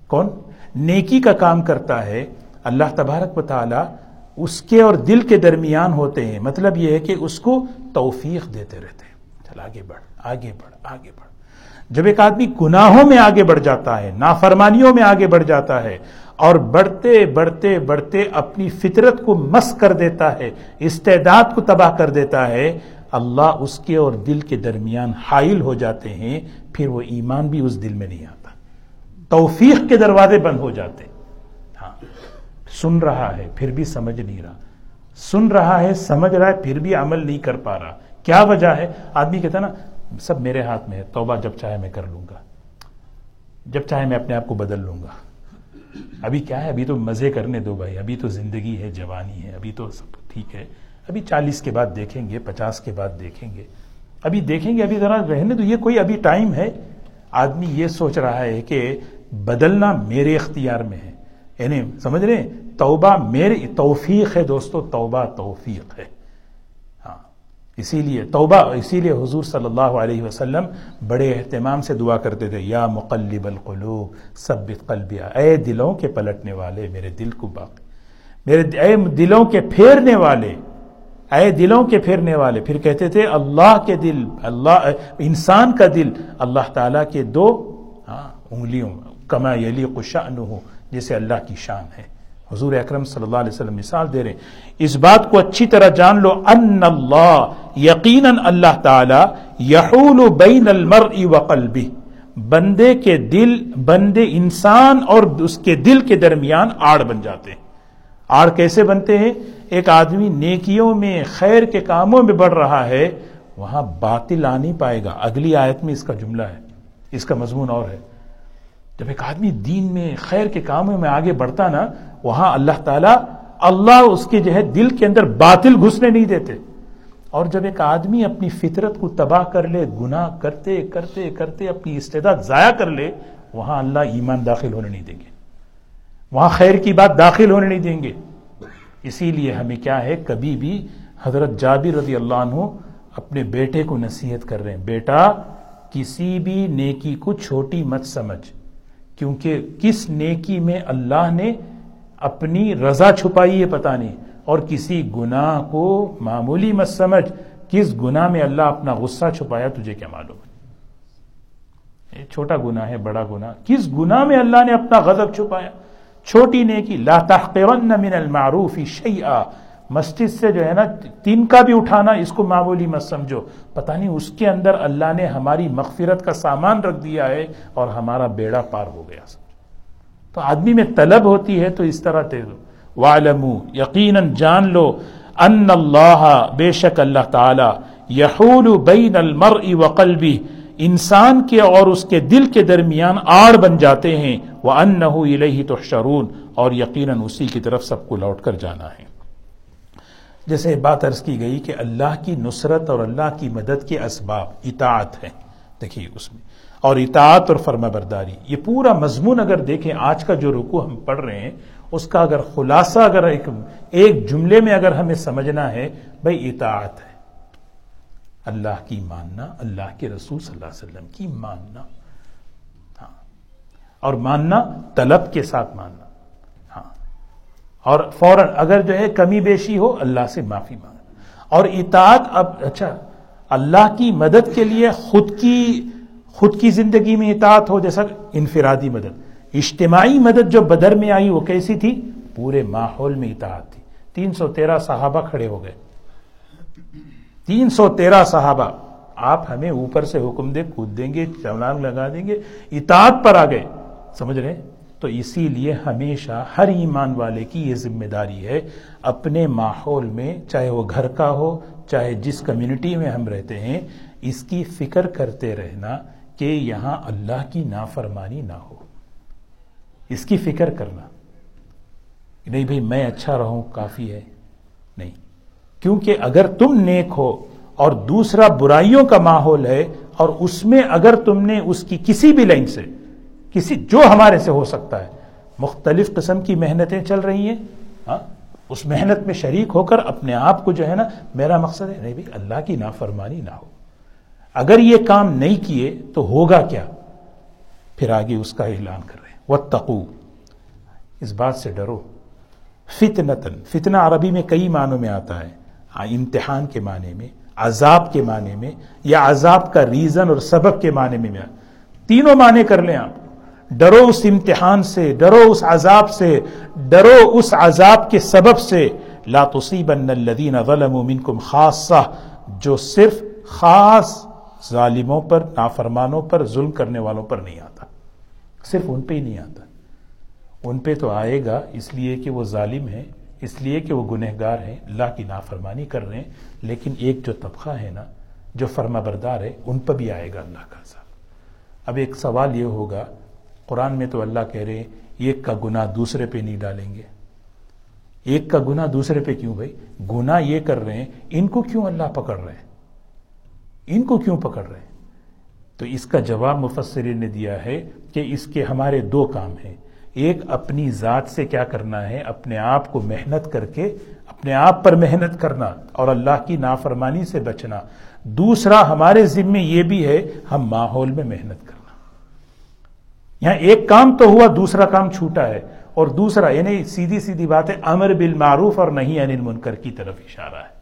Speaker 2: کون؟ نیکی کا کام کرتا ہے، اللہ تبارک و تعالی اس کے اور دل کے درمیان ہوتے ہیں۔ مطلب یہ ہے کہ اس کو توفیق دیتے رہتے ہیں۔ چل، آگے بڑھ آگے بڑھ آگے بڑھ۔ جب ایک آدمی گناہوں میں آگے بڑھ جاتا ہے، نافرمانیوں میں آگے بڑھ جاتا ہے اور بڑھتے بڑھتے بڑھتے اپنی فطرت کو مس کر دیتا ہے، استعداد کو تباہ کر دیتا ہے، اللہ اس کے اور دل کے درمیان حائل ہو جاتے ہیں، پھر وہ ایمان بھی اس دل میں نہیں آتا۔ توفیق کے دروازے بند ہو جاتے ہاں سن رہا ہے، پھر بھی سمجھ نہیں رہا۔ سن رہا ہے، سمجھ رہا ہے، پھر بھی عمل نہیں کر پا رہا۔ کیا وجہ ہے؟ آدمی کہتا نا، سب میرے ہاتھ میں ہے، توبہ جب چاہے میں کر لوں گا۔ جب چاہے میں اپنے آپ کو بدل لوں گا۔ ابھی کیا ہے؟ ابھی تو مزے کرنے دو بھائی، ابھی تو زندگی ہے، جوانی ہے، ابھی تو سب ٹھیک ہے۔ ابھی چالیس کے بعد دیکھیں گے، پچاس کے بعد دیکھیں گے۔ ابھی دیکھیں گے، ابھی ذرا رہنے تو یہ کوئی ابھی ٹائم ہے؟ آدمی یہ سوچ رہا ہے کہ بدلنا میرے اختیار میں ہے۔ یعنی سمجھ رہے توبہ میرے توفیق ہے دوستو، توبہ توفیق ہے۔ ہاں، اسی لیے توبہ، اسی لیے حضور صلی اللہ علیہ وسلم بڑے اہتمام سے دعا کرتے تھے، یا مقلب القلوب، ثبت قلبیا اے دلوں کے پلٹنے والے، میرے دل کو باقی۔ میرے اے دلوں کے پھیرنے والے، اے دلوں کے پھیرنے والے۔ پھر کہتے تھے، اللہ کے دل، اللہ، انسان کا دل، اللہ تعالیٰ کے دو ہاں انگلیوں، کما یلی قشان ہو جیسے اللہ کی شان ہے۔ حضور اکرم صلی اللہ علیہ وسلم مثال دے رہے ہیں۔ اس بات کو اچھی طرح جان لو، ان اللہ، یقیناً اللہ تعالی، یحول بین المرء وقلبه بندے کے دل، بندے انسان اور اس کے دل کے درمیان آڑ بن جاتے ہیں۔ آڑ کیسے بنتے ہیں؟ ایک آدمی نیکیوں میں، خیر کے کاموں میں بڑھ رہا ہے، وہاں باطل آ نہیں پائے گا۔ اگلی آیت میں اس کا جملہ ہے، اس کا مضمون اور ہے۔ جب ایک آدمی دین میں، خیر کے کاموں میں آگے بڑھتا نا وہاں اللہ تعالیٰ اللہ اس کے جو ہے دل کے اندر باطل گھسنے نہیں دیتے۔ اور جب ایک آدمی اپنی فطرت کو تباہ کر لے، گناہ کرتے کرتے کرتے اپنی استعداد ضائع کر لے، وہاں اللہ ایمان داخل ہونے نہیں دیں گے۔ وہاں خیر کی بات داخل ہونے نہیں دیں گے۔ اسی لیے ہمیں کیا ہے، کبھی بھی حضرت جابر رضی اللہ عنہ اپنے بیٹے کو نصیحت کر رہے ہیں، بیٹا، کسی بھی نیکی کو چھوٹی مت سمجھ، کیونکہ کس نیکی میں اللہ نے اپنی رضا چھپائی ہے پتا نہیں اور کسی گناہ کو معمولی مت سمجھ کس گناہ میں اللہ اپنا غصہ چھپایا تجھے کیا معلوم؟ ہے چھوٹا گناہ ہے، بڑا گناہ۔ کس گناہ میں اللہ نے اپنا غضب چھپایا؟ چھوٹی نیکی، لا تحقرن من المعروف شیئا۔ مسجد سے جو ہے نا، تین کا بھی اٹھانا، اس کو معمولی مت سمجھو۔ پتہ نہیں اس کے اندر اللہ نے ہماری مغفرت کا سامان رکھ دیا ہے اور ہمارا بیڑا پار ہو گیا۔ تو آدمی میں طلب ہوتی ہے تو اس طرح دے دو والمو یقیناً جان لو ان اللہ بے شک اللہ تعالی یحول بین المرء وقلبی، انسان کے اور اس کے دل کے درمیان آڑ بن جاتے ہیں۔ وہ ان نہ شرون اور یقیناً اسی کی طرف سب کو لوٹ کر جانا ہے۔ جیسے بات عرض کی گئی کہ اللہ کی نصرت اور اللہ کی مدد کے اسباب اطاعت ہے دیکھیے اس میں۔ اور اطاعت اور فرما برداری یہ پورا مضمون اگر دیکھیں، آج کا جو رکو ہم پڑھ رہے ہیں، اس کا اگر خلاصہ، اگر ایک ایک جملے میں اگر ہمیں سمجھنا ہے، بھائی اطاعت ہے۔ اللہ کی ماننا، اللہ کے رسول صلی اللہ علیہ وسلم کی ماننا۔ ہاں۔ اور ماننا، طلب کے ساتھ ماننا۔ ہاں۔ اور فوراً اگر جو ہے کمی بیشی ہو، اللہ سے معافی مانگنا۔ اور اطاعت اب اچھا اللہ کی مدد کے لیے خود کی خود کی زندگی میں اطاعت ہو، جیسا انفرادی مدد۔ اجتماعی مدد جو بدر میں آئی، وہ کیسی تھی؟ پورے ماحول میں اطاعت تھی۔ تین سو تیرہ صحابہ کھڑے ہو گئے۔ تین سو تیرہ صحابہ، آپ ہمیں اوپر سے حکم دے کود دیں گے چولانگ لگا دیں گے، اطاعت پر آ گئے۔ سمجھ رہے؟ تو اسی لیے ہمیشہ ہر ایمان والے کی یہ ذمہ داری ہے، اپنے ماحول میں، چاہے وہ گھر کا ہو، چاہے جس کمیونٹی میں ہم رہتے ہیں، اس کی فکر کرتے رہنا۔ کہ یہاں اللہ کی نافرمانی نہ ہو۔ اس کی فکر کرنا۔ نہیں بھائی، میں اچھا رہوں کافی ہے۔ نہیں۔ کیونکہ اگر تم نیک ہو اور دوسرا برائیوں کا ماحول ہے اور اس میں اگر تم نے اس کی کسی بھی لائن سے، کسی جو ہمارے سے ہو سکتا ہے، مختلف قسم کی محنتیں چل رہی ہیں ہاں اس محنت میں شریک ہو کر اپنے آپ کو جو ہے نا، میرا مقصد ہے، نہیں بھائی، اللہ کی نافرمانی نہ ہو۔ اگر یہ کام نہیں کیے تو ہوگا کیا؟ پھر آگے اس کا اعلان کر رہے ہیں۔ وہ تقو اس بات سے ڈرو۔ فتنتن فتنہ عربی میں کئی معنوں میں آتا ہے۔ امتحان کے معنی میں، عذاب کے معنی میں، یا عذاب کا ریزن اور سبب کے معنی میں تینوں معنی کر لیں آپ۔ ڈرو اس امتحان سے، ڈرو اس عذاب سے، ڈرو اس عذاب کے سبب سے۔ لا تصیبن الذین ظلموا منکم خاصہ جو صرف خاص ظالموں پر، نافرمانوں پر، ظلم کرنے والوں پر نہیں آتا۔ صرف ان پہ ہی نہیں آتا۔ ان پہ تو آئے گا، اس لیے کہ وہ ظالم ہیں، اس لیے کہ وہ گنہگار ہیں، اللہ کی نافرمانی کر رہے ہیں۔ لیکن ایک جو طبقہ ہے نا، جو فرما بردار ہے، ان پر بھی آئے گا اللہ کا عذاب۔ اب ایک سوال یہ ہوگا، قرآن میں تو اللہ کہہ رہے ہیں، ایک کا گناہ دوسرے پہ نہیں ڈالیں گے۔ ایک کا گناہ دوسرے پہ کیوں بھائی؟ گناہ یہ کر رہے ہیں، ان کو کیوں اللہ پکڑ رہے ہیں؟ ان کو کیوں پکڑ رہے ہیں؟ تو اس کا جواب مفسرین نے دیا ہے کہ اس کے ہمارے دو کام ہیں۔ ایک، اپنی ذات سے کیا کرنا ہے؟ اپنے آپ کو محنت کر کے، اپنے آپ پر محنت کرنا اور اللہ کی نافرمانی سے بچنا۔ دوسرا، ہمارے ذمے یہ بھی ہے، ہم ماحول میں محنت کرنا۔ یہاں ایک کام تو ہوا، دوسرا کام چھوٹا ہے۔ اور دوسرا یعنی سیدھی سیدھی بات ہے، امر بالمعروف اور نہیں انل منکر کی طرف اشارہ ہے۔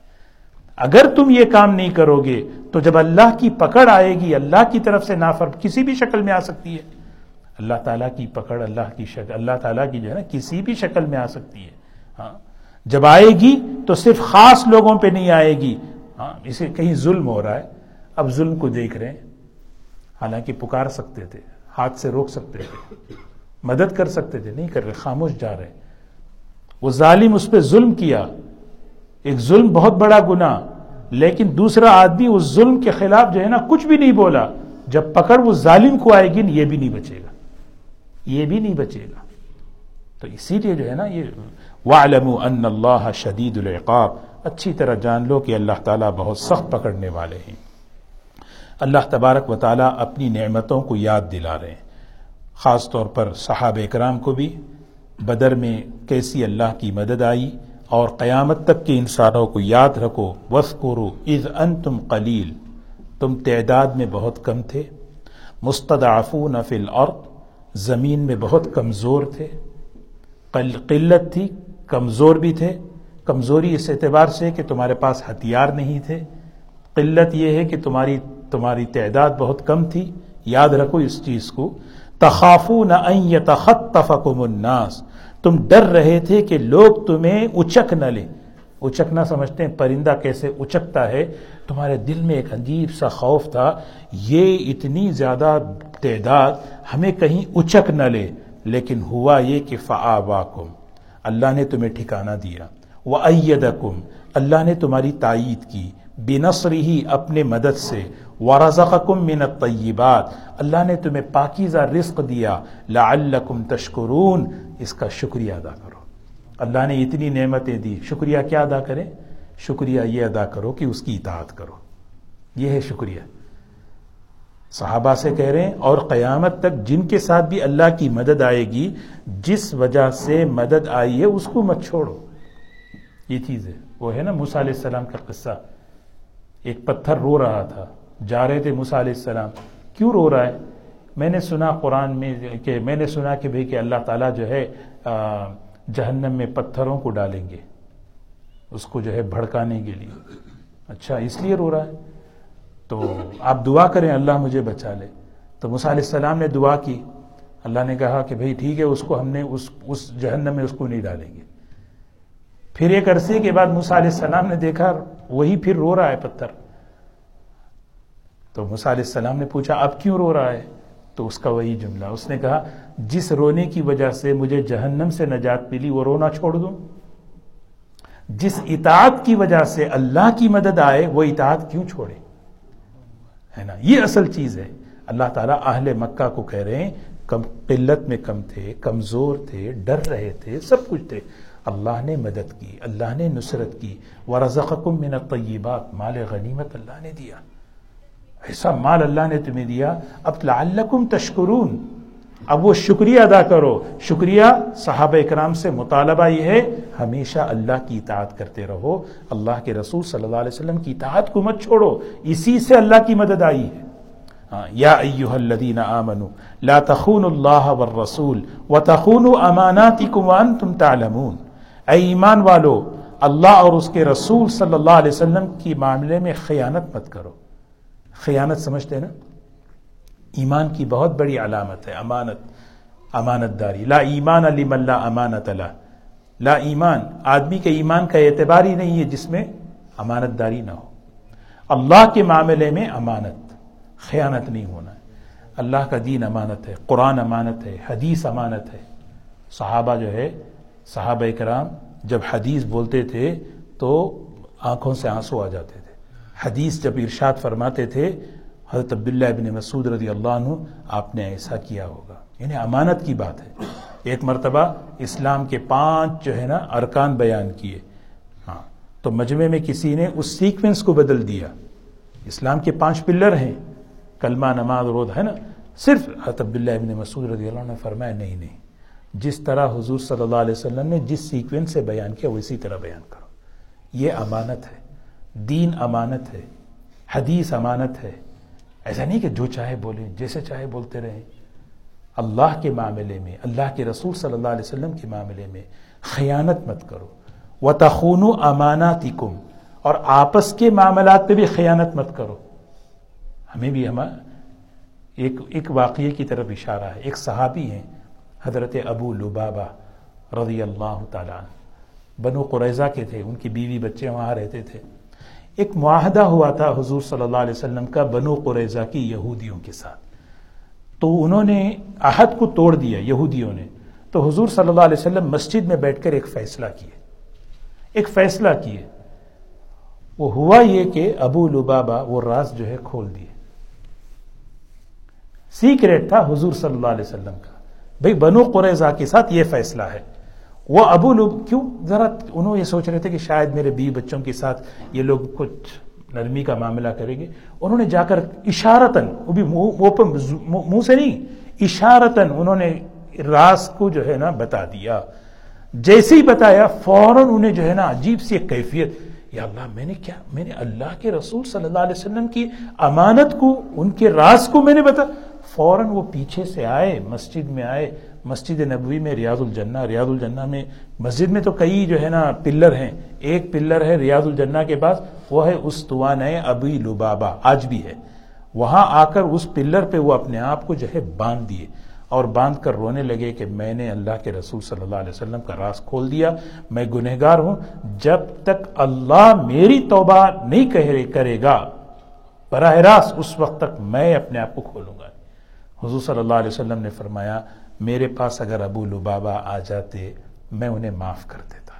Speaker 2: اگر تم یہ کام نہیں کرو گے، تو جب اللہ کی پکڑ آئے گی، اللہ کی طرف سے نافر کسی بھی شکل میں آ سکتی ہے۔ اللہ تعالیٰ کی پکڑ، اللہ کی شکل، اللہ تعالیٰ کی جو ہے نا، کسی بھی شکل میں آ سکتی ہے۔ ہاں۔ جب آئے گی، تو صرف خاص لوگوں پہ نہیں آئے گی۔ ہاں۔ اسے کہیں ظلم ہو رہا ہے۔ اب ظلم کو دیکھ رہے ہیں۔ حالانکہ پکار سکتے تھے، ہاتھ سے روک سکتے تھے۔ مدد کر سکتے تھے، نہیں کر رہے، خاموش جا رہے۔ وہ ظالم اس پہ ظلم کیا۔ ایک ظلم بہت بڑا گنا لیکن دوسرا آدمی اس ظلم کے خلاف جو ہے نا کچھ بھی نہیں بولا، جب پکڑ وہ ظالم کو آئے گی، یہ بھی نہیں بچے گا۔ یہ بھی نہیں بچے گا۔ تو اسی لیے جو ہے نا یہ وَعْلَمُوا أَنَّ اللَّهَ شَدِيدُ الْعِقَابِ، اچھی طرح جان لو کہ اللہ تعالیٰ بہت سخت پکڑنے والے ہیں۔ اللہ تبارک و تعالیٰ اپنی نعمتوں کو یاد دلا رہے ہیں۔ خاص طور پر صحابہ اکرام کو بھی، بدر میں کیسی اللہ کی مدد آئی اور قیامت تک کے انسانوں کو یاد رکھو وس کرو از ان تم قلیل۔ تم تعداد میں بہت کم تھے مستدعفون فی الارض، زمین میں بہت کمزور تھے۔ قلت تھی، کمزور بھی تھے۔ کمزوری اس اعتبار سے کہ تمہارے پاس ہتھیار نہیں تھے۔ قلت یہ ہے کہ تمہاری تمہاری تعداد بہت کم تھی۔ یاد رکھو اس چیز کو۔ تخافون ان يتخطفكم الناس۔ تم ڈر رہے تھے کہ لوگ تمہیں اچک نہ لیں۔ اچکنا سمجھتے ہیں، پرندہ کیسے اچکتا ہے۔ تمہارے دل میں ایک عجیب سا خوف تھا۔ یہ اتنی زیادہ تعداد ہمیں کہیں اچک نہ لے، لیکن ہوا یہ کہ فآباکم اللہ نے تمہیں ٹھکانہ دیا۔ وَأَيَّدَكُمْ اللہ نے تمہاری تائید کی۔ بنصری ہی اپنے مدد سے۔ ورزقکم من الطیبات اللہ نے تمہیں پاکیزہ رزق دیا لعلکم تشکرون اس کا شکریہ ادا کرو۔ اللہ نے اتنی نعمتیں دی۔ شکریہ کیا ادا کریں؟ شکریہ یہ ادا کرو کہ اس کی اطاعت کرو۔ یہ ہے شکریہ۔ صحابہ سے کہہ رہے ہیں، اور قیامت تک جن کے ساتھ بھی اللہ کی مدد آئے گی، جس وجہ سے مدد آئی ہے، اس کو مت چھوڑو۔ یہ چیز ہے۔ وہ ہے نا موسیٰ علیہ السلام کا قصہ۔ ایک پتھر رو رہا تھا۔ جا رہے تھے موسیٰ علیہ السلام۔ کیوں رو رہا ہے؟ میں نے سنا قرآن میں کہ میں نے سنا کہ بھئی کہ اللہ تعالیٰ جو ہے جہنم میں پتھروں کو ڈالیں گے۔ اس کو جو ہے بھڑکانے کے لیے۔ اچھا اس لیے رو رہا ہے؟ تو آپ دعا کریں، اللہ مجھے بچا لے۔ تو موسیٰ علیہ السلام نے دعا کی۔ اللہ نے کہا کہ بھئی ٹھیک ہے، اس کو ہم نے، اس اس جہنم میں اس کو نہیں ڈالیں گے۔ پھر ایک عرصے کے بعد موسیٰ علیہ السلام نے دیکھا، وہی پھر رو رہا ہے پتھر۔ تو موسیٰ علیہ السلام نے پوچھا، اب کیوں رو رہا ہے؟ تو اس کا وہی جملہ، اس نے کہا، جس رونے کی وجہ سے مجھے جہنم سے نجات ملی، وہ رونا چھوڑ دوں۔ جس اطاعت کی وجہ سے اللہ کی مدد آئے، وہ اطاعت کیوں چھوڑے؟ ہے نا؟ یہ اصل چیز ہے۔ اللہ تعالیٰ اہل مکہ کو کہہ رہے ہیں، کم قلت میں کم تھے، کمزور تھے، ڈر رہے تھے، سب کچھ تھے۔ اللہ نے مدد کی، اللہ نے نصرت کی۔ ورزقکم من الطیبات مال غنیمت اللہ نے دیا۔ ایسا مال اللہ نے تمہیں دیا، اب لعلکم تشکرون۔ اب وہ شکریہ ادا کرو۔ شکریہ صحابہ اکرام سے، مطالبہ یہ ہے، ہمیشہ اللہ کی اطاعت کرتے رہو۔ اللہ کے رسول صلی اللہ علیہ وسلم کی اطاعت کو مت چھوڑو۔ اسی سے اللہ کی مدد آئی ہے۔ ہاں، یا ایوہ الذین آمنوا، لا تخونوا اللہ والرسول وتخونوا اماناتکم وانتم تعلمون۔ اے ایمان والو، اللہ اور اس کے رسول صلی اللہ علیہ وسلم کی معاملے میں خیانت مت کرو۔ خیانت سمجھتے نا؟ ایمان کی بہت بڑی علامت ہے، امانت امانت داری لا ایمان علی ملا امانت اللہ لا ایمان، آدمی کے ایمان کا اعتبار ہی نہیں ہے جس میں امانت داری نہ ہو۔ اللہ کے معاملے میں امانت، خیانت نہیں ہونا۔ ہے اللہ کا دین امانت ہے، قرآن امانت ہے، حدیث امانت ہے۔ صحابہ جو ہے، صحابہ کرام جب حدیث بولتے تھے تو آنکھوں سے آنسو آ جاتے تھے۔ حدیث جب ارشاد فرماتے تھے، حضرت عبداللہ ابن مسعود رضی اللہ عنہ، آپ نے ایسا کیا ہوگا۔ یعنی امانت کی بات ہے۔ ایک مرتبہ اسلام کے پانچ جو ہے نا، ارکان بیان کیے۔ ہاں تو مجمع میں کسی نے اس سیکوینس کو بدل دیا۔ اسلام کے پانچ پلر ہیں۔ کلمہ نماز رود ہے نا، صرف حضرت عبداللہ ابن مسعود رضی اللہ عنہ نے فرمایا، نہیں نہیں۔ جس طرح حضور صلی اللہ علیہ وسلم نے جس سیکوینس سے بیان کیا، وہ اسی طرح بیان کرو۔ یہ امانت ہے۔ دین امانت ہے، حدیث امانت ہے۔ ایسا نہیں کہ جو چاہے بولیں جیسے چاہے بولتے رہیں اللہ کے معاملے میں، اللہ کے رسول صلی اللہ علیہ وسلم کے معاملے میں خیانت مت کرو۔ و تخون امانات اور آپس کے معاملات پہ بھی خیانت مت کرو۔ ہمیں بھی ہم ایک ایک واقعے کی طرف اشارہ ہے۔ ایک صحابی ہیں، حضرت ابو لبابا رضی اللہ تعالیٰ بنو قریضہ کے تھے، ان کی بیوی بچے وہاں رہتے تھے۔ ایک معاہدہ ہوا تھا حضور صلی اللہ علیہ وسلم کا بنو قریضہ کی یہودیوں کے ساتھ۔ تو انہوں نے عہد کو توڑ دیا یہودیوں نے۔ تو حضور صلی اللہ علیہ وسلم مسجد میں بیٹھ کر ایک فیصلہ کیے۔ ایک فیصلہ کیے۔ وہ ہوا یہ کہ ابو لبابا وہ راز جو ہے کھول دیے۔ سیکریٹ تھا حضور صلی اللہ علیہ وسلم کا۔ بھئی بنو قریضہ کے ساتھ یہ فیصلہ ہے۔ وہ ابو لوگ کیوں؟ ذرا انہوں یہ سوچ رہے تھے کہ شاید میرے بی بچوں کے ساتھ یہ لوگ کچھ نرمی کا معاملہ کریں گے۔ انہوں نے جا کر اشارتن وہ بھی منہ سے نہیں اشارتن انہوں نے راز کو جو ہے نا بتا دیا۔ جیسے ہی بتایا، فوراً انہیں جو ہے نا عجیب سی ایک کیفیت، یا اللہ، میں نے کیا؟ میں نے اللہ کے رسول صلی اللہ علیہ وسلم کی امانت کو، ان کے راز کو میں نے بتا۔ فوراً وہ پیچھے سے آئے، مسجد میں آئے مسجد نبوی میں ریاض الجنہ ریاض الجنہ میں مسجد میں تو کئی جو ہے نا پلر ہیں، ایک پلر ہے ریاض الجنہ کے پاس، وہ ہے اس توان ابی لبابا آج بھی ہے۔ وہاں آ کر اس پلر پہ وہ اپنے آپ کو جو ہے باندھ دیے اور باندھ کر رونے لگے کہ میں نے اللہ کے رسول صلی اللہ علیہ وسلم کا راز کھول دیا، میں گنہگار ہوں۔ جب تک اللہ میری توبہ نہیں کرے گا، براہ راست اس وقت تک میں اپنے آپ کو کھولوں گا۔ حضور صلی اللہ علیہ وسلم نے فرمایا میرے پاس اگر ابو لبابا آ جاتے، میں انہیں معاف کر دیتا۔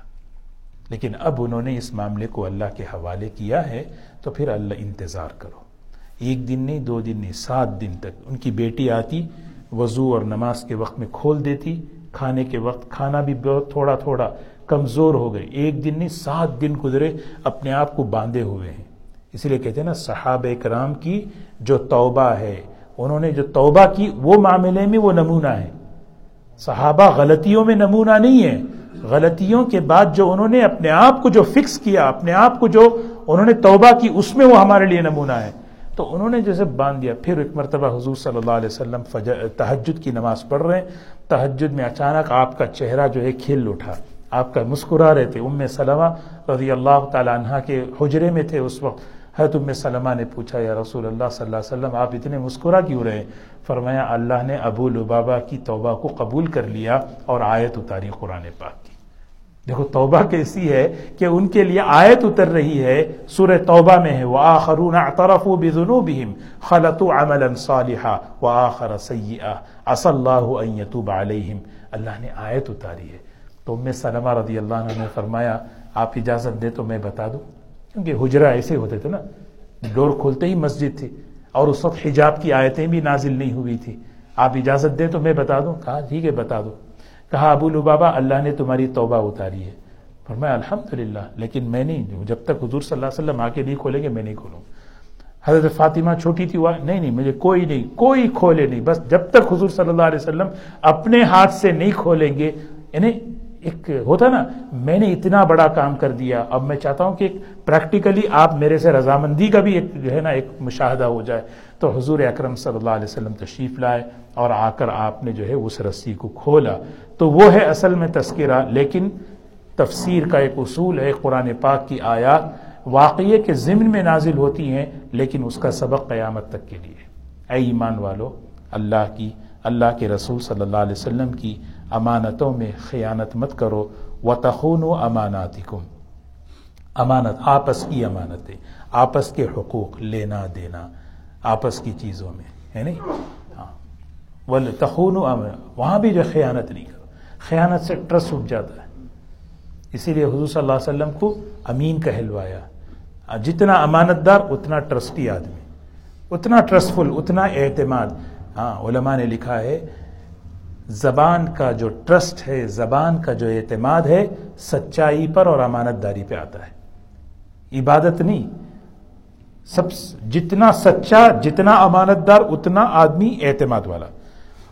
Speaker 2: لیکن اب انہوں نے اس معاملے کو اللہ کے حوالے کیا ہے، تو پھر اللہ انتظار کرو۔ ایک دن نہیں، دو دن نہیں، سات دن تک۔ ان کی بیٹی آتی، وضو اور نماز کے وقت میں کھول دیتی۔ کھانے کے وقت کھانا بھی بہت تھوڑا تھوڑا کمزور ہو گئے ایک دن نہیں، سات دن گزرے، اپنے آپ کو باندھے ہوئے ہیں۔ اس لیے کہتے ہیں نا، صحابہ کرام کی جو توبہ ہے، انہوں نے جو توبہ کی، وہ معاملے میں وہ نمونہ ہے۔ صحابہ غلطیوں میں نمونہ نہیں ہے غلطیوں کے بعد جو انہوں نے اپنے آپ کو جو فکس کیا، اپنے آپ کو جو انہوں نے توبہ کی، اس میں وہ ہمارے لیے نمونہ ہے۔ تو انہوں نے جیسے باندھ دیا۔ پھر ایک مرتبہ حضور صلی اللہ علیہ وسلم تحجد کی نماز پڑھ رہے ہیں۔ تحجد میں اچانک آپ کا چہرہ جو ہے کھل اٹھا۔ آپ کا مسکرا رہے تھے۔ ام سلمہ رضی اللہ تعالی عنہ کے حجرے میں تھے اس وقت۔ حضرت ام سلمہ نے پوچھا، یا رسول اللہ صلی اللہ علیہ وسلم، آپ اتنے مسکرا کیوں رہے فرمایا، اللہ نے ابو لبابا کی توبہ کو قبول کر لیا اور آیت اتاری قرآن پاک کی. دیکھو، توبہ کیسی ہے کہ ان کے لیے آیت اتر رہی ہے، سورہ توبہ میں ہے، وَآخَرُونَ اعْتَرَفُوا بِذُنُوبِهِمْ خَلَطُوا عَمَلًا صَالِحًا وَآخَرَ سَيِّئًا عَسَى اللَّهُ أَن يَتُوبَ عَلَيْهِمْ۔ اللہ نے آیت اتاری ہے۔ تو ام سلمہ رضی اللہ عنہ نے فرمایا، آپ اجازت دے تو میں بتا دوں؟ کیونکہ حجرہ ایسے ہوتے تھے نا، ڈور کھولتے ہی مسجد تھی، اور اس وقت حجاب کی آیتیں بھی نازل نہیں ہوئی تھی۔ آپ اجازت دیں تو میں بتا دوں؟ کہا، ٹھیک ہے، بتا دو۔ کہا، ابو لبابا اللہ نے تمہاری توبہ اتاری ہے۔ فرمایا، الحمدللہ، لیکن میں نہیں، جب تک حضور صلی اللہ علیہ وسلم آ کے نہیں کھولیں گے، میں نہیں کھولوں۔ حضرت فاطمہ چھوٹی تھی، وہ، نہیں نہیں، مجھے کوئی نہیں، کوئی کھولے نہیں، بس جب تک حضور صلی اللہ علیہ وسلم اپنے ہاتھ سے نہیں کھولیں گے یعنی ایک ہوتا نا، میں نے اتنا بڑا کام کر دیا، اب میں چاہتا ہوں کہ پریکٹیکلی آپ میرے سے رضامندی کا بھی ایک جو ہے نا، ایک مشاہدہ ہو جائے۔ تو حضور اکرم صلی اللہ علیہ وسلم تشریف لائے اور آ کر آپ نے جو ہے اس رسی کو کھولا۔ تو وہ ہے اصل میں تذکرہ، لیکن تفسیر کا ایک اصول ہے، قرآن پاک کی آیات واقعے کے ضمن میں نازل ہوتی ہیں، لیکن اس کا سبق قیامت تک کے لیے۔ اے ایمان والو، اللہ کی، اللہ کے رسول صلی اللہ علیہ وسلم کی امانتوں میں خیانت مت کرو و تخون و امانت، آپس کی امانتیں، آپس کے حقوق لینا دینا، آپس کی چیزوں میں، ہے نہیں؟ ہاں۔ تخون و وہاں بھی جو خیانت نہیں کرو۔ خیانت سے ٹرسٹ اٹھ جاتا ہے۔ اسی لیے حضور صلی اللہ علیہ وسلم کو امین کہلوایا۔ جتنا امانت دار اتنا ٹرسٹی آدمی۔ اتنا ٹرسٹفل، اتنا اعتماد۔ ہاں علماء نے لکھا ہے زبان کا جو ٹرسٹ ہے، زبان کا جو اعتماد ہے، سچائی پر اور امانت داری پہ آتا ہے۔ عبادت نہیں۔ سب جتنا سچا، جتنا امانت دار، اتنا آدمی اعتماد والا۔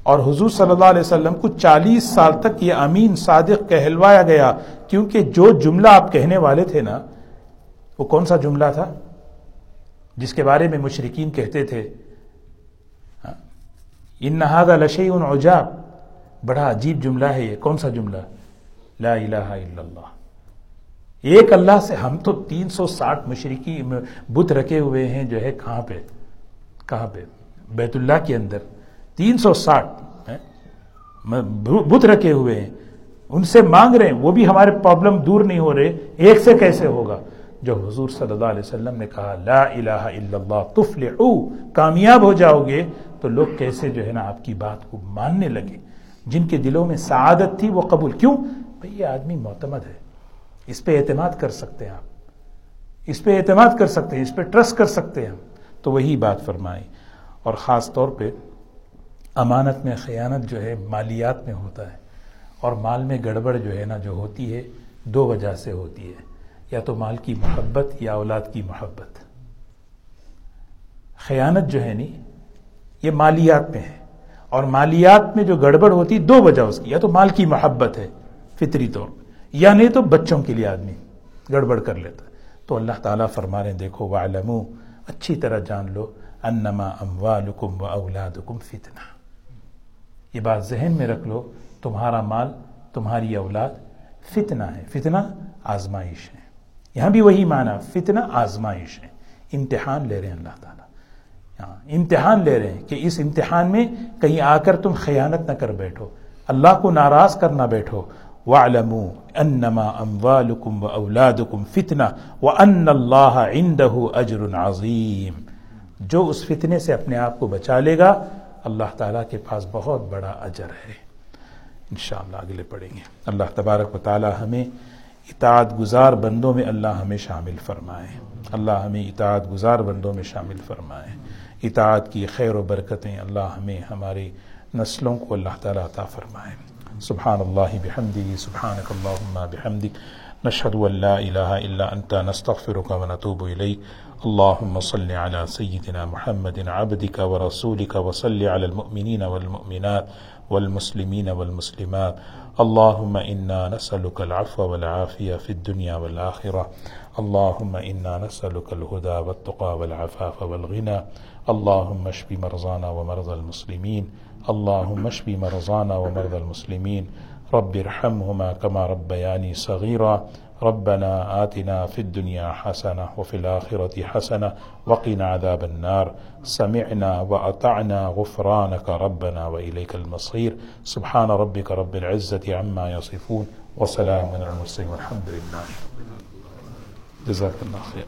Speaker 2: اور حضور صلی اللہ علیہ وسلم کو چالیس سال تک یہ امین، صادق کہلوایا گیا۔ کیونکہ جو جملہ آپ کہنے والے تھے نا، وہ کون سا جملہ تھا؟ جس کے بارے میں مشرقین کہتے تھے ہاں؟ ان نہاد لشی ان عجاب. بڑا عجیب جملہ ہے یہ۔ کون سا جملہ؟ لا الہ الا اللہ۔ ایک اللہ سے ہم تو تین سو ساٹھ مشرقی بت رکھے ہوئے ہیں جو ہے کہاں پہ؟ کہاں پہ؟ بیت اللہ کے اندر۔ تین سو ساٹھ بت رکھے ہوئے ہیں۔ ان سے مانگ رہے ہیں۔ وہ بھی ہمارے پرابلم دور نہیں ہو رہے۔ ایک سے کیسے ہوگا؟ جو حضور صلی اللہ علیہ وسلم نے کہا، لا الہ الا اللہ، تفلحو، کامیاب ہو جاؤ گے تو لوگ کیسے جو ہے نا آپ کی بات کو ماننے لگے؟ جن کے دلوں میں سعادت تھی وہ قبول کیوں؟ بھئی یہ آدمی معتمد ہے۔ اس پہ اعتماد کر سکتے ہیں آپ۔ اس پہ اعتماد کر سکتے ہیں، اس پہ ٹرسٹ کر سکتے ہیں۔ تو وہی بات فرمائی۔ اور خاص طور پہ امانت میں خیانت جو ہے مالیات میں ہوتا ہے۔ اور مال میں گڑبڑ جو ہے نا جو ہوتی ہے، دو وجہ سے ہوتی ہے۔ یا تو مال کی محبت یا اولاد کی محبت۔ خیانت جو ہے نی، یہ مالیات میں ہے۔ اور مالیات میں جو گڑبڑ ہوتی دو وجہ اس کی، یا تو مال کی محبت ہے فطری طور، یا نہیں تو بچوں کے لیے آدمی گڑبڑ کر لیتا تو اللہ تعالیٰ فرما رہے دیکھو وہ اچھی طرح جان لو، انما اموالکم و اولادکم فتنہ یہ بات ذہن میں رکھ لو، تمہارا مال، تمہاری اولاد فتنہ ہے۔ فتنہ آزمائش ہے۔ یہاں بھی وہی معنی، فتنہ آزمائش ہے۔ امتحان لے رہے ہیں اللہ تعالیٰ۔ ہاں، امتحان لے رہے ہیں کہ اس امتحان میں کہیں آ کر تم خیانت نہ کر بیٹھو۔ اللہ کو ناراض کرنا بیٹھو۔ وَعْلَمُوا أَنَّمَا أَمْوَالُكُمْ وَأَوْلَادُكُمْ فِتْنَةً وَأَنَّ اللَّهَ عِنْدَهُ أَجْرٌ عَظِيمٌ۔ جو اس فتنے سے اپنے آپ کو بچا لے گا، اللہ تعالیٰ کے پاس بہت بڑا اجر ہے۔ انشاءاللہ اگلے پڑھیں گے۔ اللہ تبارک و تعالیٰ ہمیں اطاعت گزار بندوں میں اللہ ہمیں شامل فرمائے۔ اللہ ہمیں اطاعت گزار بندوں میں شامل فرمائے۔ اطاعت کی خیر و برکتیں اللہ ہمیں ہماری نسلوں کو اللہ تعالیٰ عطا فرمائے۔ سبحان اللہ بحمدی سبحانک اللہم بحمدی نشہد ان لا الہ الا انت، نستغفرک و نتوب الیک۔ اللهم صل على سيدنا محمد عبدك ورسولك وصل على المؤمنين والمؤمنات والمسلمين والمسلمات۔ اللهم إنا نسألك العفو والعافية في الدنيا والآخرة اللهم إنا نسألك الهدى والتقى والعفاف والغنى اللهم اشف مرضانا ومرضى المسلمين. اللهم اشف مرضانا ومرضى المسلمين. رب ارحمهما كما ربياني صغيرا. ربنا آتنا في الدنيا حسنة وفي الآخرة حسنة وقنا عذاب النار. سمعنا وأطعنا غفرانك ربنا وإليك المصير. سبحان ربك رب العزة عما يصفون. وسلام من المرسلين. والحمد لله. جزاك الله خير.